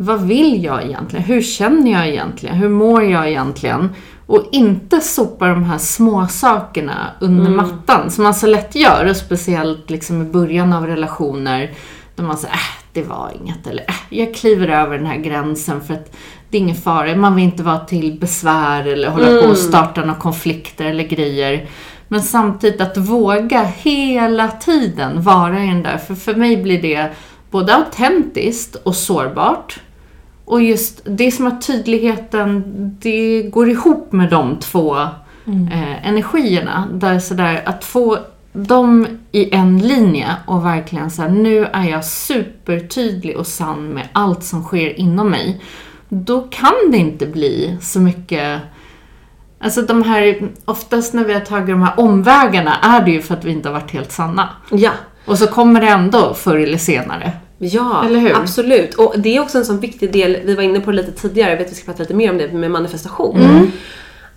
vad vill jag egentligen? Hur känner jag egentligen? Hur mår jag egentligen? Och inte sopa de här små sakerna under mattan som man så lätt gör. Och speciellt liksom i början av relationer. Där man säger, äh, det var inget. Eller äh, jag kliver över den här gränsen för att det är ingen fara. Man vill inte vara till besvär eller hålla på och starta några konflikter eller grejer. Men samtidigt att våga hela tiden vara i den där. För för mig blir det både autentiskt och sårbart. Och just det är som att tydligheten, det går ihop med de två eh, energierna. Där sådär, att få dem i en linje och verkligen säga nu är jag supertydlig och sann med allt som sker inom mig. Då kan det inte bli så mycket Alltså de här, oftast när vi har tagit de här omvägarna är det ju för att vi inte har varit helt sanna.
Ja.
Och så kommer det ändå förr eller senare.
Ja,
Eller hur?
absolut. Och det är också en sån viktig del, vi var inne på det lite tidigare, jag vet att vi ska prata lite mer om det med manifestation.
Mm.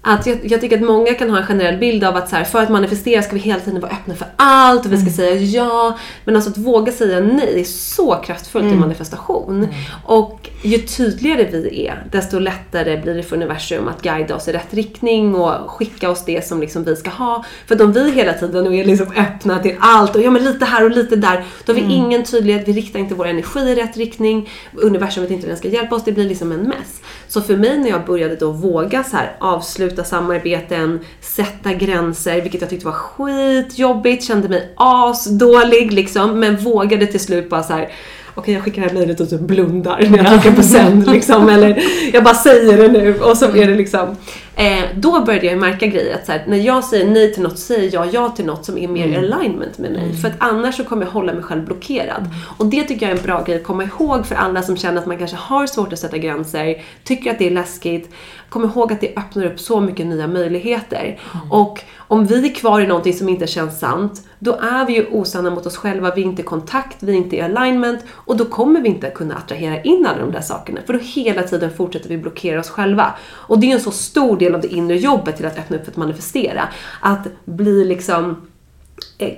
Att jag, jag tycker att många kan ha en generell bild av att så här, för att manifestera ska vi hela tiden vara öppna för allt och vi ska
Mm.
säga ja. Men alltså att våga säga nej är så kraftfullt
Mm.
i manifestation. Och ju tydligare vi är, desto lättare blir det för universum att guida oss i rätt riktning och skicka oss det som liksom vi ska ha. För om vi hela tiden är liksom öppna till allt och ja men lite här och lite där, då har
Mm.
vi ingen tydlighet, vi riktar inte vår energi i rätt riktning, universum vet inte hur den ska hjälpa oss, det blir liksom en mess. Så för mig när jag började då våga så här avsluta samarbeten, sätta gränser, vilket jag tyckte var skitjobbigt, kände mig asdålig liksom, men vågade till slut bara så här. Okej jag skickar det här mejlet och typ blundar när jag trycker på sänd liksom, eller jag bara säger det nu och så är det liksom. Eh, då började jag märka grejer att så här, när jag säger nej till något säger jag ja till något som är mer alignment med mig. För att annars så kommer jag hålla mig själv blockerad. Och det tycker jag är en bra grej att komma ihåg för alla som känner att man kanske har svårt att sätta gränser, tycker att det är läskigt. Kom ihåg att det öppnar upp så mycket nya möjligheter. Och om vi är kvar i någonting som inte känns sant, då är vi ju osanna mot oss själva, vi är inte i kontakt, vi är inte i alignment och då kommer vi inte kunna attrahera in alla de där sakerna. För då hela tiden fortsätter vi blockera oss själva. Och det är en så stor del av det inre jobbet till att öppna upp för att manifestera. Att bli liksom eh,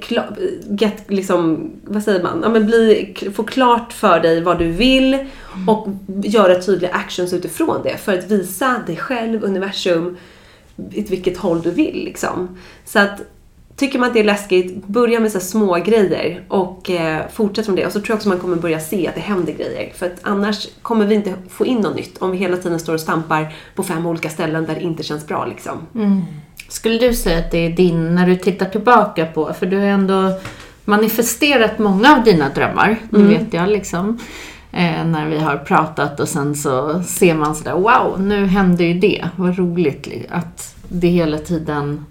get, liksom, vad säger man? Ja, men bli, få klart för dig vad du vill och göra tydliga actions utifrån det för att visa dig själv, universum, åt vilket håll du vill liksom. Så att Tycker man att det är läskigt, börja med så små grejer och eh, fortsätt från det. Och så tror jag också man kommer börja se att det händer grejer. För att annars kommer vi inte få in något nytt om vi hela tiden står och stampar på fem olika ställen där det inte känns bra liksom.
Skulle du säga att det är din, när du tittar tillbaka på, för du har ändå manifesterat många av dina drömmar, det vet jag liksom. Eh, när vi har pratat och sen så ser man sådär, wow, nu hände ju det, vad roligt li- att det hela tiden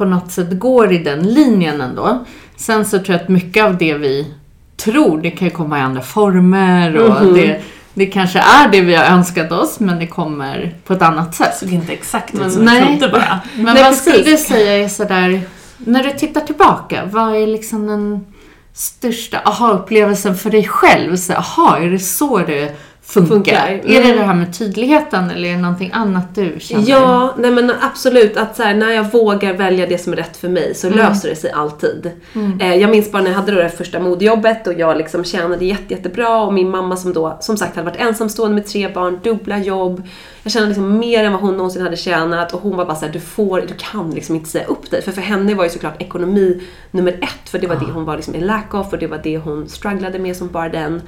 på något sätt går i den linjen ändå. Sen så tror jag att mycket av det vi tror, det kan komma i andra former och
Mhm.
det, det kanske är det vi har önskat oss men det kommer på ett annat sätt.
såg inte exakt
Men
som
nej.
jag trodde bara.
Men
Nej,
vad skulle du säga är sådär, när du tittar tillbaka, vad är liksom den största aha-upplevelsen för dig själv? Så, aha, är det så det funkar?
Funkar,
Är det
mm.
det här med tydligheten eller är det någonting annat du känner?
Ja, nej men absolut. Att så här, när jag vågar välja det som är rätt för mig så löser det sig alltid. Eh, jag minns bara när jag hade då det första modejobbet och jag liksom tjänade jätte, jättebra och min mamma som då som sagt hade varit ensamstående med tre barn, dubbla jobb. Jag tjänade liksom mer än vad hon någonsin hade tjänat och hon var bara såhär, du får, du kan liksom inte säga upp dig. För för henne var ju såklart ekonomi nummer ett för det var det hon var liksom i lack of och det var det hon strugglade med som bara den.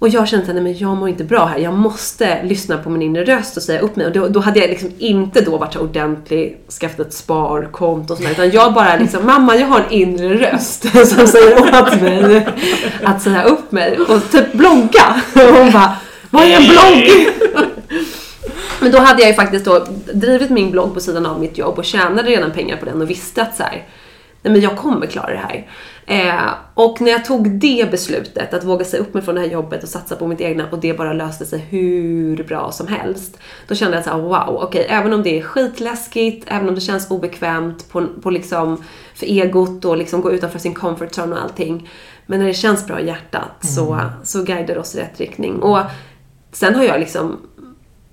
Och jag kände att nej, men jag mår inte bra här. Jag måste lyssna på min inre röst och säga upp mig. Och då, då hade jag liksom inte då varit så ordentlig, skaffat ett sparkonto och sådär. Utan jag bara liksom, mamma jag har en inre röst som säger åt mig att säga upp mig. Och typ blogga. Och hon bara, vad är en blogg? Men då hade jag ju faktiskt då drivit min blogg på sidan av mitt jobb och tjänade redan pengar på den och visste att så här, nej men jag kommer klara det här. Eh, och när jag tog det beslutet, att våga säga upp mig från det här jobbet och satsa på mitt egna och det bara löste sig hur bra som helst. Då kände jag så här: wow, okej, även om det är skitläskigt, även om det känns obekvämt på, på liksom, för egot och liksom gå utanför sin comfort zone och allting. Men när det känns bra i hjärtat så, så guidar det oss i rätt riktning. Och sen har jag liksom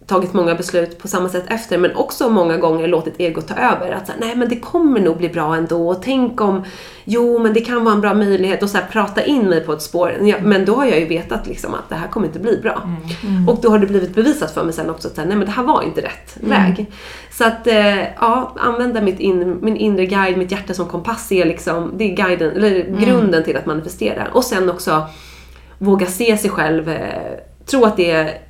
tagit många beslut på samma sätt efter men också många gånger låtit ego ta över. Att säga, nej men det kommer nog bli bra ändå och tänk om, jo men det kan vara en bra möjlighet och så här, prata in mig på ett spår. Ja, Men då har jag ju vetat liksom att det här kommer inte bli bra. Och då har det blivit bevisat för mig sen också att säga, nej men det här var inte rätt väg. Så att eh, ja, använda mitt in, min inre guide, mitt hjärta som kompass är liksom, det är guiden, eller grunden till att manifestera. Och sen också våga se sig själv, eh, tro att det är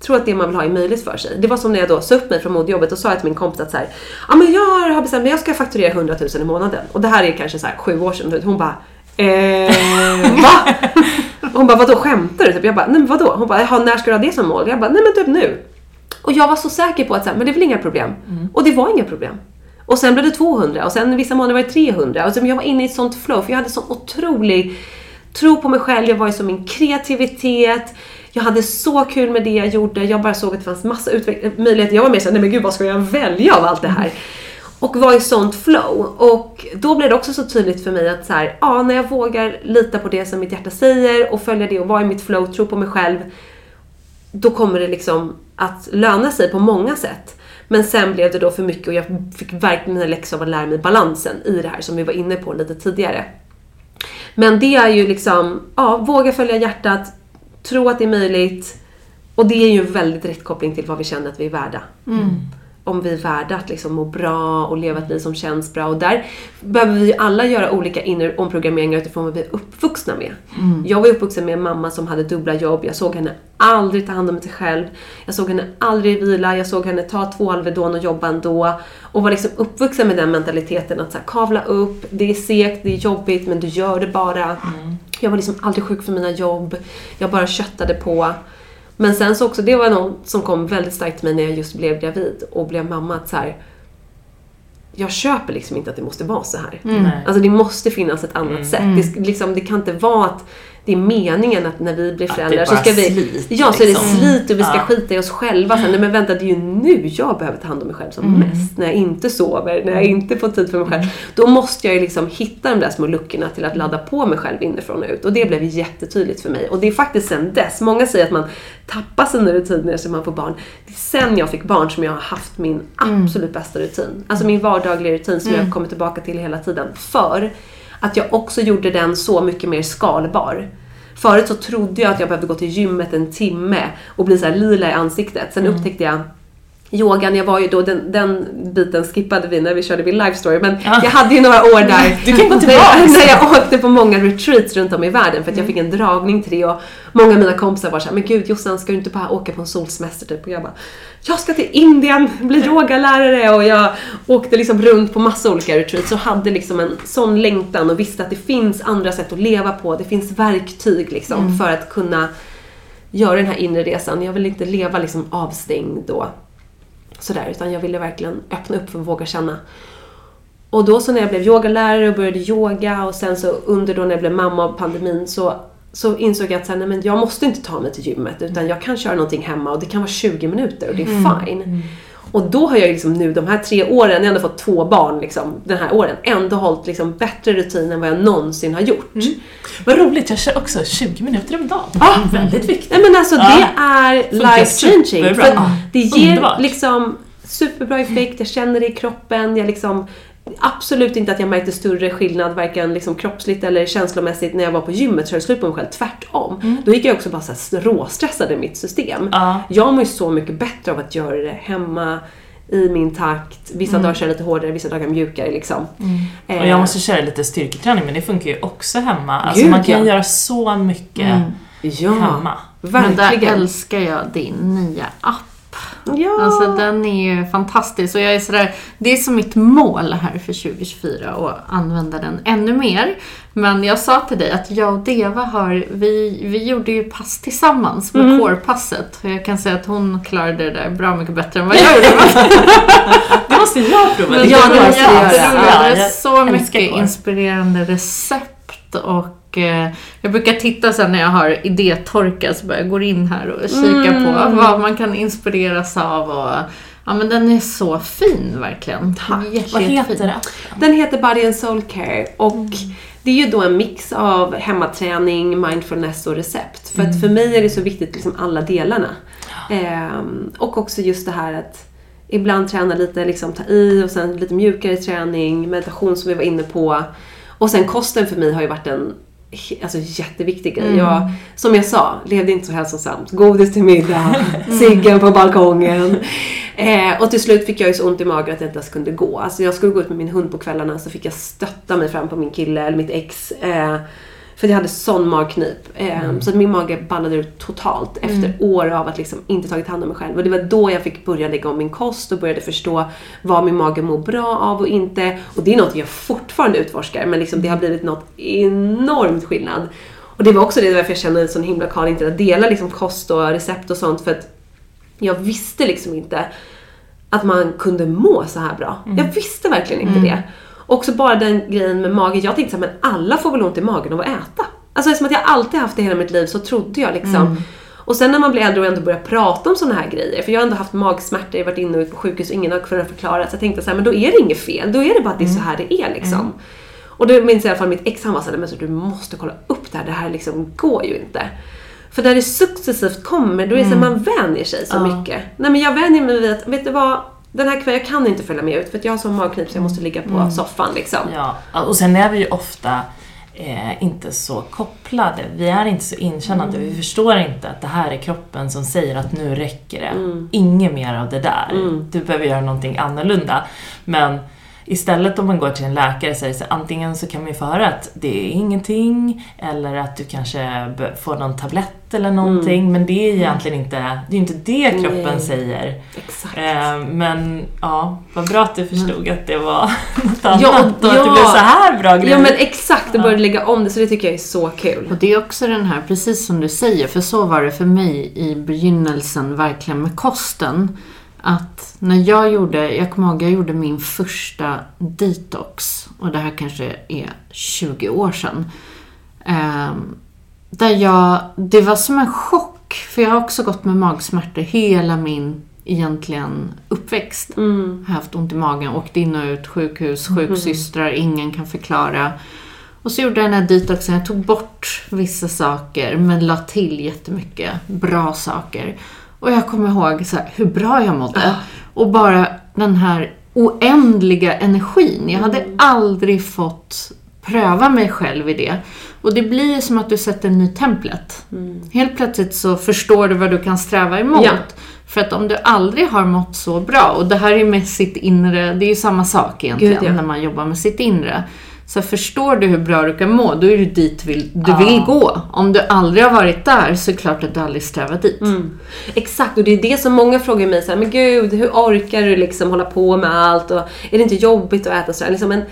tro att det man vill ha är möjligt för sig. Det var som när jag då sa upp mig från modejobbet och sa till min kompis att så här, ja men jag har bestämt mig, jag ska fakturera 100 000 i månaden. Och det här är kanske så här sju år sedan. Hon bara, eh, va? Hon bara, vadå skämtar du? Typ. Jag bara, nej men vadå? Hon bara, när ska du ha det som mål? Jag bara, nej men typ nu. Och jag var så säker på att så här, men det är väl inga problem. Och det var inga problem. Och sen blev det 200 och sen vissa månader var det 300. Och så, men jag var inne i ett sånt flow för jag hade sån otrolig tro på mig själv, jag var i så min kreativitet. Jag hade så kul med det jag gjorde. Jag bara såg att det fanns massa möjligheter. Jag var mer såhär, nej men gud vad ska jag välja av allt det här? Och var i sånt flow. Och då blev det också så tydligt för mig att så här, ja, när jag vågar lita på det som mitt hjärta säger och följa det och vara i mitt flow, tro på mig själv. Då kommer det liksom att löna sig på många sätt. Men sen blev det då för mycket och jag fick verkligen en läxa av att lära mig balansen i det här som vi var inne på lite tidigare. Men det är ju liksom, ja, våga följa hjärtat, tro att det är möjligt. Och det är ju en väldigt direkt koppling till vad vi känner att vi är värda. Om vi är värda att liksom må bra och leva ett liv som känns bra. Och där behöver vi alla göra olika inre omprogrammeringar utifrån vad vi är uppvuxna med. Jag var uppvuxen med en mamma som hade dubbla jobb. Jag såg henne aldrig ta hand om sig själv. Jag såg henne aldrig vila. Jag såg henne ta två Alvedon och jobba ändå. Och var liksom uppvuxen med den mentaliteten att så här, kavla upp, det är segt, det är jobbigt men du gör det bara. Jag var liksom aldrig sjuk för mina jobb. Jag bara köttade på. Men sen så också, det var något som kom väldigt starkt till mig när jag just blev gravid och blev mamma. Att så här, jag köper liksom inte att det måste vara så här.
Nej.
Alltså det måste finnas ett annat sätt. Det, liksom, det kan inte vara att det är meningen att när vi blir föräldrar så ska vi...
slit,
ja, så är det
liksom.
slit och vi ska
Ja.
skita i oss själva. Sen, nej men vänta, det är ju nu jag behöver ta hand om mig själv som mest. När jag inte sover, när jag inte får tid för mig själv. Då måste jag ju liksom hitta de där små luckorna till att ladda på mig själv inifrån och ut. Och det blev jättetydligt för mig. Och det är faktiskt sen dess. Många säger att man tappar sina rutiner som man får barn. Det är sen jag fick barn som jag har haft min absolut bästa rutin. Alltså min vardagliga rutin som jag kommer tillbaka till hela tiden. För att jag också gjorde den så mycket mer skalbar. Förut så trodde jag att jag behövde gå till gymmet en timme och bli så här lila i ansiktet. Sen upptäckte jag Yogan, jag var ju då, den, den biten skippade vi när vi körde vid Life Story, men
Ja.
jag hade ju några år där.
Du kan gå
när jag, när jag åkte på många retreats runt om i världen för att jag fick en dragning till det och många av mina kompisar var såhär, men gud Jossan ska du inte bara åka på en solsemester? Typ? Och jag bara, jag ska till Indien, bli yogalärare. Och jag åkte liksom runt på massa olika retreats och hade liksom en sån längtan och visste att det finns andra sätt att leva på, det finns verktyg liksom för att kunna göra den här inre resan. Jag vill inte leva liksom avstängd och sådär utan jag ville verkligen öppna upp för att våga känna. och då så när jag blev yogalärare och började yoga och sen så under då när jag blev mamma av pandemin så, så insåg jag att så här, nej, men jag måste inte ta mig till gymmet utan jag kan köra någonting hemma och det kan vara 20 minuter och det är fine. Och då har jag liksom nu de här tre åren, jag har ändå fått två barn liksom, den här åren, ändå hållit liksom bättre rutin än vad jag någonsin har gjort.
Vad roligt, jag kör också 20 minuter om dagen.
Ah.
Väldigt viktigt.
Nej men alltså
Ja.
det är life changing.
Ja.
det ger
Underbart.
liksom superbra effekt, jag känner det i kroppen, jag liksom Absolut inte att jag märkte större skillnad varken liksom kroppsligt eller känslomässigt när jag var på gymmet så jag slut på mig själv. Tvärtom. Då gick jag också bara så här råstressad i mitt system.
Ja.
Jag mår ju så mycket bättre av att göra det hemma i min takt. Vissa dagar kör jag lite hårdare, vissa dagar mjukare liksom.
Och
Eh,
jag måste köra lite styrketräning men det funkar ju också hemma. Alltså
Gud,
man kan
ja.
göra så mycket
ja,
hemma.
Men där
verkligen.
älskar jag din nya app.
Ja.
Alltså den är ju fantastisk och jag är sådär, det är som mitt mål här för 2024 att använda den ännu mer. Men jag sa till dig att jag och Deva har, vi, vi gjorde ju pass tillsammans med
Mm.
core-passet. Och jag kan säga att hon klarade det där bra mycket bättre än vad jag gjorde.
Det måste jag prova.
Ja, det
vara
var
så.
jätteroligt.
Ja,
Det är
jag
så mycket inspirerande recept och eh, jag brukar titta sen när jag har idétorka så bara jag går in här och kika
Mm.
på vad man kan inspireras av och ja men den är så fin verkligen.
Tack.
Jätte,
Vad heter det?
Den heter Body and Soul Care och det är ju då en mix av hemmaträning, mindfulness och recept. För att för mig är det så viktigt liksom alla delarna. Ehm, och också just det här att ibland träna lite, liksom ta i och sen lite mjukare träning, meditation som vi var inne på. Och sen kosten för mig har ju varit en alltså, jätteviktig grej. Jag, som jag sa, levde inte så hälsosamt. Godis till middag, ciggen på balkongen. Eh, och till slut fick jag ju så ont i magen att jag inte ens kunde gå. Alltså jag skulle gå ut med min hund på kvällarna så fick jag stötta mig fram på min kille eller mitt ex. Eh, för jag hade sån magknip. Eh, Så att min mage ballade ut totalt efter år av att liksom inte tagit hand om mig själv. Och det var då jag fick börja lägga om min kost och började förstå vad min mage mår bra av och inte. Och det är något jag fortfarande utforskar men liksom det har blivit något enormt skillnad. Och det var också det varför jag kände en sån himla kall inte att dela liksom kost och recept och sånt för att jag visste liksom inte att man kunde må så här bra. Jag visste verkligen inte det. Också bara den grejen med magen. Jag tänkte så här, men alla får väl ont i magen av att äta. Alltså eftersom att jag alltid haft det hela mitt liv så trodde jag liksom. Och sen när man blir äldre och ändå börjar prata om såna här grejer. För jag har ändå haft magsmärtor, jag har varit inne på sjukhus och ingen har kunnat förklara. Så jag tänkte så här, men då är det inget fel. Då är det bara att det är så här det är liksom. Och då minns jag i alla fall mitt ex, han var såhär, men så du måste kolla upp det här. Det här liksom går ju inte. För där det successivt kommer, då är det så att man vänjer sig så mycket. Nej men jag vänjer mig vid att, vet du vad? Den här kvällen, jag kan inte följa med ut för jag har sån magknip så jag måste ligga på soffan liksom.
Ja, och sen är vi ju ofta eh, inte så kopplade. Vi är inte så inkännande. Vi förstår inte att det här är kroppen som säger att nu räcker det. Inget mer av det där. Du behöver göra någonting annorlunda. Men istället om man går till en läkare och säger så antingen så kan man ju få höra att det är ingenting eller att du kanske får någon tablett eller någonting. Men det är egentligen inte det, är inte det kroppen
Nej.
säger.
Exakt.
Eh, men ja, vad bra att du förstod att det var något annat
Ja,
och att det
ja.
blev så här bra grejer.
Ja men exakt, och började lägga om det så det tycker jag är så kul.
Och det är också den här, precis som du säger, för så var det för mig i begynnelsen verkligen med kosten. Att när jag gjorde, jag kommer ihåg jag gjorde min första detox, och det här kanske är 20 år sedan. Ehm, där jag, det var som en chock, för jag har också gått med magsmärtor hela min egentligen uppväxt. Jag har haft ont i magen, åkt in och ut, sjukhus, sjuksystrar, ingen kan förklara. Och så gjorde jag den här detoxen, jag tog bort vissa saker men la till jättemycket bra saker. Och jag kommer ihåg så hur bra jag mådde. Och bara den här oändliga energin. Jag hade aldrig fått pröva mig själv i det. Och det blir ju som att du sätter en ny templet. Helt plötsligt så förstår du vad du kan sträva emot.
Ja.
För att om du aldrig har mått så bra, och det här är med sitt inre, det är ju samma sak egentligen
Gud, ja.
när man jobbar med sitt inre. Så förstår du hur bra du kan må, då är du dit vill, du vill gå. Om du aldrig har varit där så är det klart att du aldrig strävar dit.
Exakt, och det är det som många frågar mig så här, men gud, hur orkar du liksom hålla på med allt? Och är det inte jobbigt att äta så här? Liksom, men,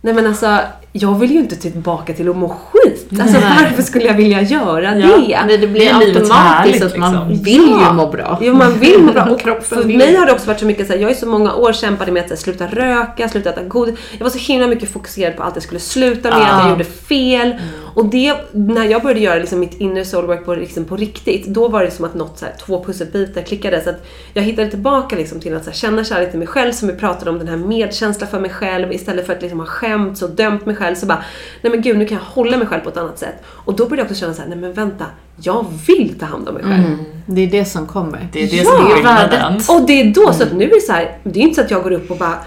nej men alltså, jag vill ju inte tillbaka till att må skit. Positivt. Alltså varför skulle jag vilja göra
Ja,
det?
Nej, det blir
Det är
automatiskt
härligt,
att man
liksom.
vill ju må bra.
Jo, man vill må bra. Och
Kroppen
för
vill.
mig har det också varit så mycket så här, jag i så många år kämpade med att här, sluta röka, sluta äta godis. Jag var så himla mycket fokuserad på allt jag skulle sluta med, att jag gjorde fel. Och det, när jag började göra liksom mitt inner soul work på, liksom på riktigt, då var det som att något så här, två pusselbitar klickade. Så att jag hittade tillbaka liksom till att så här, känna kärlek till mig själv, som vi pratade om, den här medkänsla för mig själv. Istället för att liksom ha skämts och dömt mig själv, så bara, nej men gud, nu kan jag hålla mig själv på ett annat sätt. Och då började jag också känna så här, nej men vänta, jag vill ta hand om mig själv.
Det är det som kommer.
Det är det
Ja,
som är
värdet.
Och det är då, så att nu är det så här, det är inte så att jag går upp och bara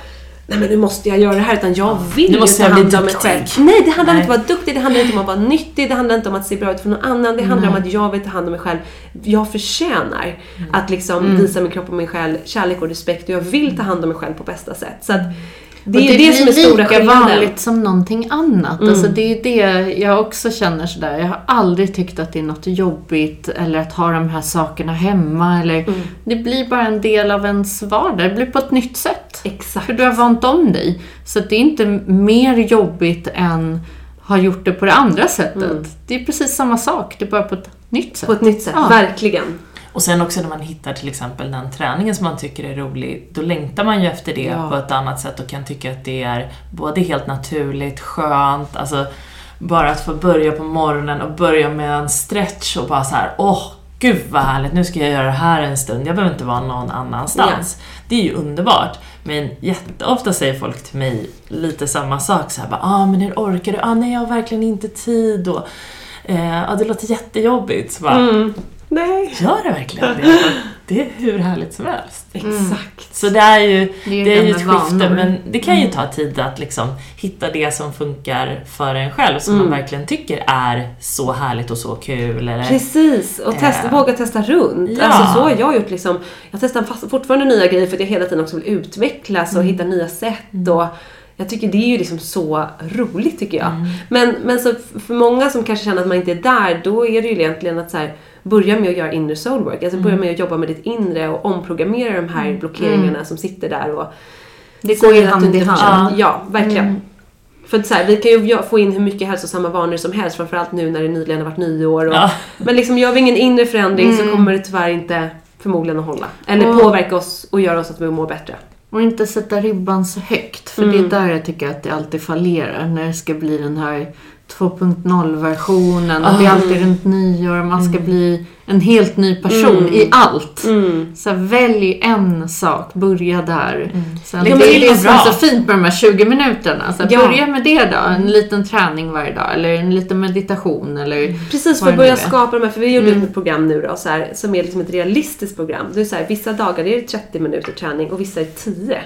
Nej men nu måste jag göra det här utan jag vill
Nu måste jag bli duktig.
Nej det handlar
Nej.
inte om att vara duktig, det handlar inte om att vara nyttig, det handlar inte om att se bra ut för någon annan. Det handlar om att jag vill ta hand om mig själv. Jag förtjänar att liksom visa min kropp och min själ kärlek och respekt och jag vill ta hand om mig själv på bästa sätt. Så att det är det, som är stora skillnaden.
vanligt som någonting annat. Alltså det är det jag också känner sådär. Jag har aldrig tyckt att det är något jobbigt eller att ha de här sakerna hemma. Eller, Det blir bara en del av ens vardag. Det blir på ett nytt sätt.
Exakt.
För du har vant om dig. Så att det är inte mer jobbigt än har gjort det på det andra sättet. Det är precis samma sak, det är bara på ett nytt sätt.
På ett nytt sätt,
Ja.
verkligen.
Och sen också när man hittar till exempel den träningen som man tycker är rolig, då längtar man ju efter det
Ja.
på ett annat sätt och kan tycka att det är både helt naturligt, skönt, alltså bara att få börja på morgonen och börja med en stretch och bara så här: åh gud vad härligt, nu ska jag göra det här en stund, jag behöver inte vara någon annanstans. Det är ju underbart. Men jätteofta säger folk till mig lite samma sak, så här, bara, ah men hur orkar du? Ah, nej jag har verkligen inte tid och eh, ah, det låter jättejobbigt. Så bara,
Mm. Nej.
Gör det verkligen det? Det är hur härligt som helst.
Exakt.
Så det är ju,
Det är ju
det är ju ett skifte,
vanor.
men det kan ju ta tid att liksom hitta det som funkar för en själv, som man verkligen tycker är så härligt och så kul. Eller,
Precis, och testa,
Eh.
våga testa runt.
Ja.
Alltså så har jag gjort liksom. Jag testar fast, fortfarande nya grejer för att jag hela tiden också vill utvecklas och hitta nya sätt. Och jag tycker det är ju liksom så roligt tycker jag. Men, men så för många som kanske känner att man inte är där, då är det ju egentligen att så här, börja med att göra inner soul work. Alltså börja med att jobba med ditt inre och omprogrammera de här blockeringarna som sitter där. Och
Det går ju hand i hand.
Ja, verkligen. För att så här, vi kan ju få in hur mycket hälsosamma vanor som helst, framförallt nu när det nyligen har varit nyår. Och,
Ja.
Men liksom gör vi ingen inre förändring så kommer det tyvärr inte förmodligen att hålla. Eller
Och-
påverka oss och göra oss att vi mår bättre.
Och inte sätta ribban så högt. För det är där jag tycker att det alltid fallerar. När det ska bli den här 2.0-versionen. Och det är alltid runt nyår. Man ska bli en helt ny person i allt. Så här, välj en sak. Börja där. Sen,
Lägg
det är det som är
bra.
så fint med de här 20 minuterna. Så här,
Ja.
Börja med det då. En liten träning varje dag. Eller en liten meditation. Eller
Precis, för att
det
börja
är.
skapa de här, för vi gjorde ett program nu då, så här, som är liksom ett realistiskt program. Det är så här, vissa dagar är det 30 minuter träning och vissa är 10.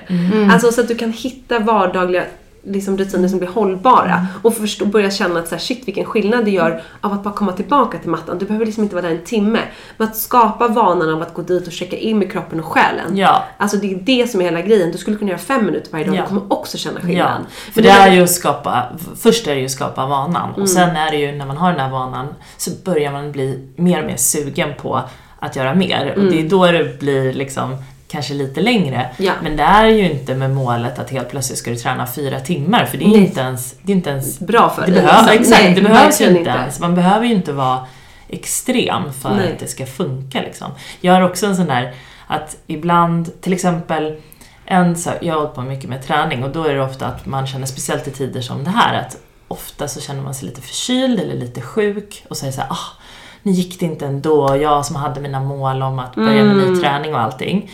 Alltså så att du kan hitta vardagliga liksom, rutiner som blir hållbara. Och förstå, börja känna att så här, shit vilken skillnad det gör av att bara komma tillbaka till mattan. Du behöver liksom inte vara där en timme. Men att skapa vanan av att gå dit och checka in med kroppen och själen.
Ja.
Alltså det är det som är hela grejen. Du skulle kunna göra fem minuter varje dag och
Ja.
du kommer också känna
Ja,
skillnad.
för det är ju att skapa, först är det ju att skapa vanan
Mm.
och sen är det ju när man har den här vanan så börjar man bli mer och mer sugen på att göra mer och det är då det blir liksom kanske lite längre.
Mm. Ja.
Men det är ju inte med målet att helt plötsligt ska du träna fyra timmar för det är
Nej.
inte ens, det är inte ens
Bra för
det
dig. liksom.
exakt,
Nej,
det behövs ju inte
inte.
ens. Man behöver ju inte vara extrem för
Nej.
att det ska funka. Liksom. Jag har också en sån där att ibland, till exempel, en, så, jag har hållit på mycket med träning och då är det ofta att man känner, speciellt i tider som det här, att ofta så känner man sig lite förkyld eller lite sjuk och säger så här, ah, nu gick det inte ändå, jag som hade mina mål om att börja med
Mm.
ny träning och allting.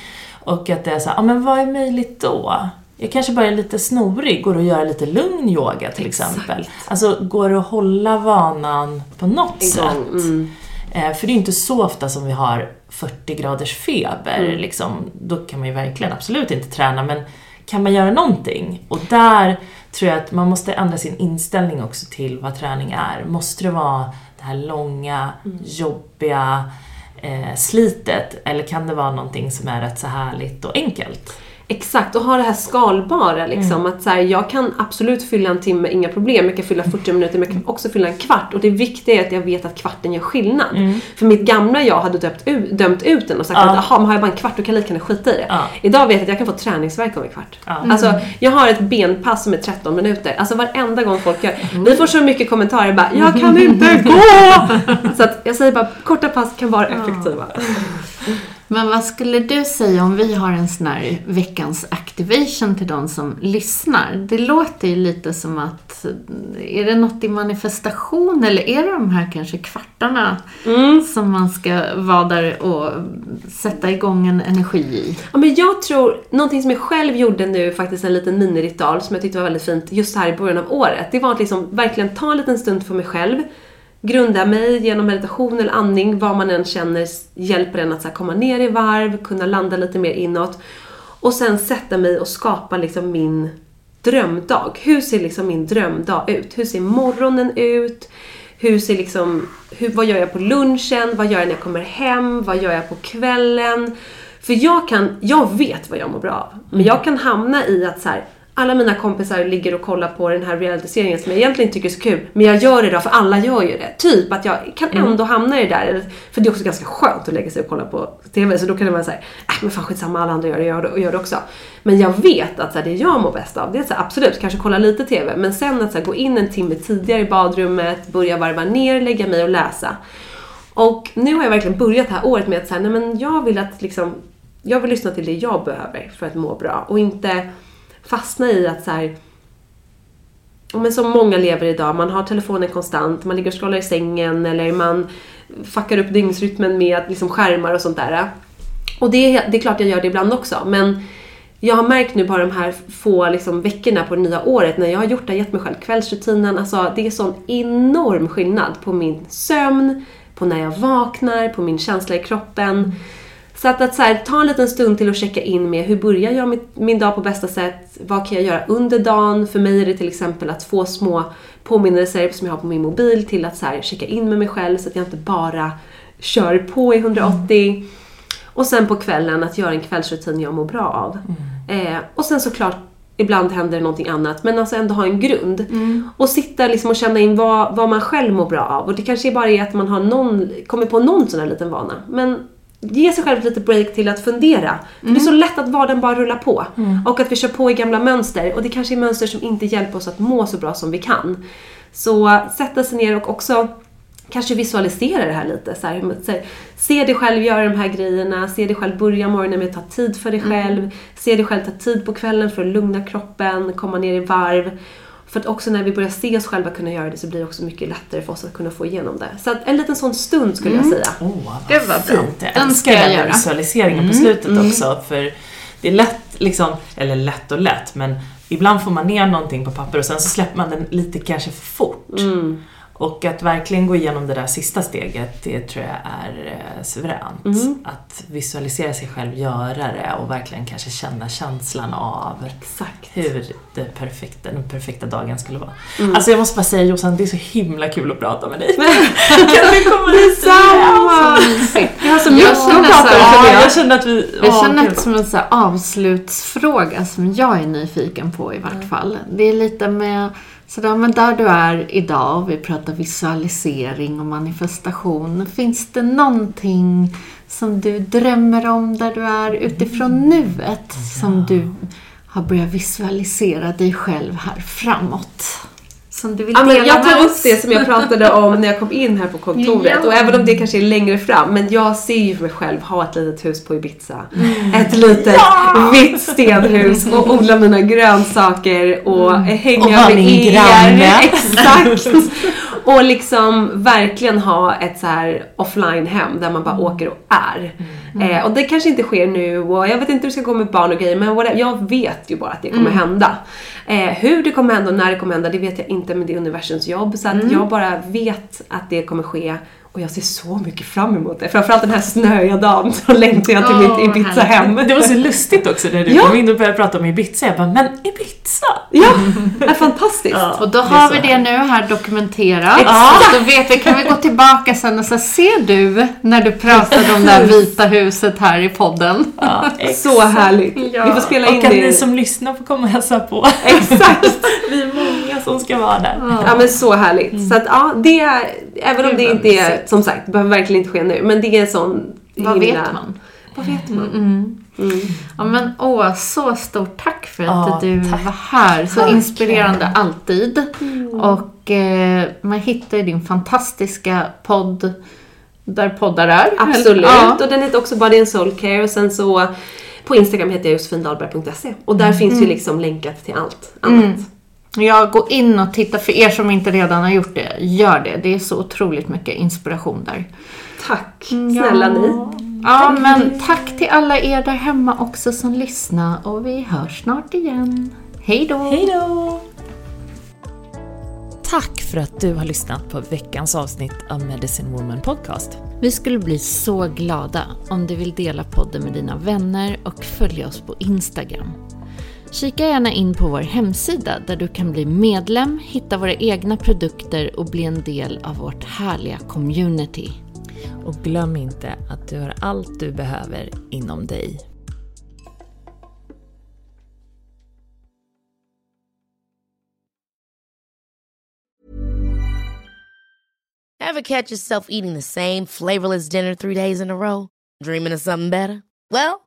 Och att det är så här, ah, men vad är möjligt då? Jag kanske bara är lite snorig, går att göra lite lugn yoga till exempel. Alltså, går det att hålla vanan på något
Igång,
sätt?
mm.
Eh, för det är ju inte så ofta som vi har 40 graders feber.
Mm.
Liksom. Då kan man ju verkligen absolut inte träna, men kan man göra någonting? Och där tror jag att man måste ändra sin inställning också till vad träning är. Måste det vara det här långa,
Mm.
jobbiga eh, slitet? Eller kan det vara någonting som är rätt så härligt och enkelt?
Exakt, och ha det här skalbara liksom. Att så här, jag kan absolut fylla en timme, inga problem. Jag kan fylla 40 minuter, men jag kan också fylla en kvart. Och det viktiga är att jag vet att kvarten gör skillnad. För mitt gamla jag hade dömt ut, dömt ut den och sagt att jaha, men har jag bara en kvart då kan jag lika gärna skita i det.
Ja.
Idag vet jag att jag kan få träningsvärk om en kvart. Alltså, jag har ett benpass som är 13 minuter. Alltså varenda gång folk gör... Vi får så mycket kommentarer bara “Jag kan inte gå!” Så att jag säger bara, korta pass kan vara effektiva.
Men vad skulle du säga om vi har en sån här veckans activation till de som lyssnar? Det låter ju lite som att, är det något i manifestation eller är det de här kanske kvartarna som man ska vara där och sätta igång en energi i?
Ja, men jag tror, någonting som jag själv gjorde nu, faktiskt en liten miniritual som jag tyckte var väldigt fint just här i början av året. Det var att liksom verkligen ta en liten stund för mig själv. Grunda mig genom meditation eller andning, vad man än känner hjälper en att så komma ner i varv, kunna landa lite mer inåt. Och sen sätta mig och skapa liksom min drömdag. Hur ser liksom min drömdag ut? Hur ser morgonen ut? Hur ser liksom, hur, vad gör jag på lunchen? Vad gör jag när jag kommer hem? Vad gör jag på kvällen? För jag kan, jag vet vad jag mår bra av. Men jag kan hamna i att så här, alla mina kompisar ligger och kollar på den här realityserien som jag egentligen tycker är så kul. Men jag gör det då för alla gör ju det. Typ att jag kan ändå hamna i det där. För det är också ganska skönt att lägga sig och kolla på TV. Så då kan det vara såhär, äh, men fan skitsamma alla andra gör det, jag gör det, och gör det också. Men jag vet att så här, det jag mår bäst av, det är så här, absolut, kanske kolla lite TV. Men sen att så här, gå in en timme tidigare i badrummet, börja varva ner, lägga mig och läsa. Och nu har jag verkligen börjat det här året med att säga, nej men jag vill att liksom, jag vill lyssna till det jag behöver för att må bra. Och inte fastna i att så här, men som många lever idag, man har telefonen konstant, man ligger och scrollar i sängen eller man fuckar upp dygnsrytmen med liksom skärmar och sånt där. Och det, är- det är klart jag gör det ibland också, men jag har märkt nu bara de här få liksom, veckorna på det nya året när jag har gjort det, gett mig själv kvällsrutinen, alltså det är sån enorm skillnad på min sömn, på när jag vaknar, på min känsla i kroppen. Så att, att så här, ta en liten stund till att checka in med hur börjar jag mitt, min dag på bästa sätt? Vad kan jag göra under dagen? För mig är det till exempel att få små påminnelser som jag har på min mobil till att så här, checka in med mig själv så att jag inte bara kör på i 180. Och sen på kvällen att göra en kvällsrutin jag mår bra av. Eh, och sen såklart Ibland händer det någonting annat, men alltså ändå ha en grund. Och sitta liksom och känna in vad, vad man själv mår bra av. Och det kanske bara är att man har någon, kommer på någon sån här liten vana. Men ge sig själv ett litet break till att fundera. För det är så lätt att vardagen bara rullar på. Och att vi kör på i gamla mönster. Och det kanske är mönster som inte hjälper oss att må så bra som vi kan. Så sätta sig ner och också kanske visualisera det här lite. Så här, så här, se dig själv göra de här grejerna, se dig själv börja morgonen med att ta tid för dig själv. Se dig själv ta tid på kvällen för att lugna kroppen, komma ner i varv. För att också när vi börjar se oss själva kunna göra det så blir det också mycket lättare för oss att kunna få igenom det. Så att en liten sån stund skulle jag säga.
Åh, vad
Det var bra.
fint. Jag älskar den här
göra.
visualiseringen på slutet också. För det är lätt, liksom, eller lätt och lätt, men ibland får man ner någonting på papper och sen så släpper man den lite kanske för fort. Och att verkligen gå igenom det där sista steget, det tror jag är eh, suveränt. Att visualisera sig själv göra det och verkligen kanske känna känslan av
Exakt.
hur det perfekta, den perfekta dagen skulle vara. Alltså jag måste bara säga Jossan, det är så himla kul att prata med dig. kan vi komma hit
Detsamma! Vi har så mycket
Jag
att prata om jag.
känner att vi...
Jag
ja,
känner
kul.
det som en så avslutsfråga som jag är nyfiken på i vart fall. Det är lite med sådär, men där du är idag, vi pratar visualisering och manifestation. Finns det någonting som du drömmer om där du är utifrån nuet som du har börjat visualisera dig själv här framåt? Som du vill
Ja,
dela
jag tar
med
upp
oss?
det som jag pratade om när jag kom in här på kontoret.
Ja.
Och även om det kanske är längre fram. Men jag ser ju för mig själv ha ett litet hus på Ibiza. Ett litet vitt stenhus och odla mina grönsaker och eh, hänga
Och
med er.
granne.
Exakt! Och liksom verkligen ha ett så här offline-hem där man bara åker och är. Eh, och det kanske inte sker nu och jag vet inte hur det ska gå med barn och grejer men whatever, jag vet ju bara att det kommer hända. Eh, hur det kommer hända och när det kommer hända det vet jag inte men det är universums jobb. Så att jag bara vet att det kommer ske. Och jag ser så mycket fram emot det. Framförallt den här snöiga dagen så längtar jag till
Åh,
mitt Ibiza-hem.
Det var så lustigt också när du
Ja.
kom in och började prata om Ibiza. Jag bara, men Ibiza?
Ja, det är fantastiskt.
Och då
det
har vi det nu här dokumenterat.
Exakt.
Så då vet vi, kan vi gå tillbaka sen och så ser du när du pratade om det här vita huset här i podden.
Ja,
Så härligt. Vi får spela in
Och att
det.
ni som lyssnar får komma och hälsa på.
Exakt.
Vi är många som ska vara där.
Ja men så härligt. Så att ja, det är, även om det inte är, som sagt, det behöver verkligen inte ske nu. Men det är en sån
Vad
himla-
vet man?
Vad vet man?
Ja men åh, så stort tack för att
Ja,
du
tack.
var här. Så inspirerande alltid. Och eh, man hittar ju din fantastiska podd där poddar är.
Absolut.
Ja.
Och den heter också Body and Soul Care. Och sen så på Instagram heter jag josefindalberg.se. Och där finns ju liksom länkat till allt annat.
Jag går in och tittar, för er som inte redan har gjort det, gör det. Det är så otroligt mycket inspiration där.
Tack snälla ni.
Ja, men tack till alla er där hemma också som lyssnar och vi hörs snart igen. Hej då!
Hej då! Tack för att du har lyssnat på veckans avsnitt av Medicine Woman Podcast.
Vi skulle bli så glada om du vill dela podden med dina vänner och följa oss på Instagram. Kika gärna in på vår hemsida där du kan bli medlem, hitta våra egna produkter och bli en del av vårt härliga community.
Och glöm inte att du har allt du behöver inom dig.
Ever catch yourself eating the same flavorless dinner three days in a row? Dreaming of something better? Well,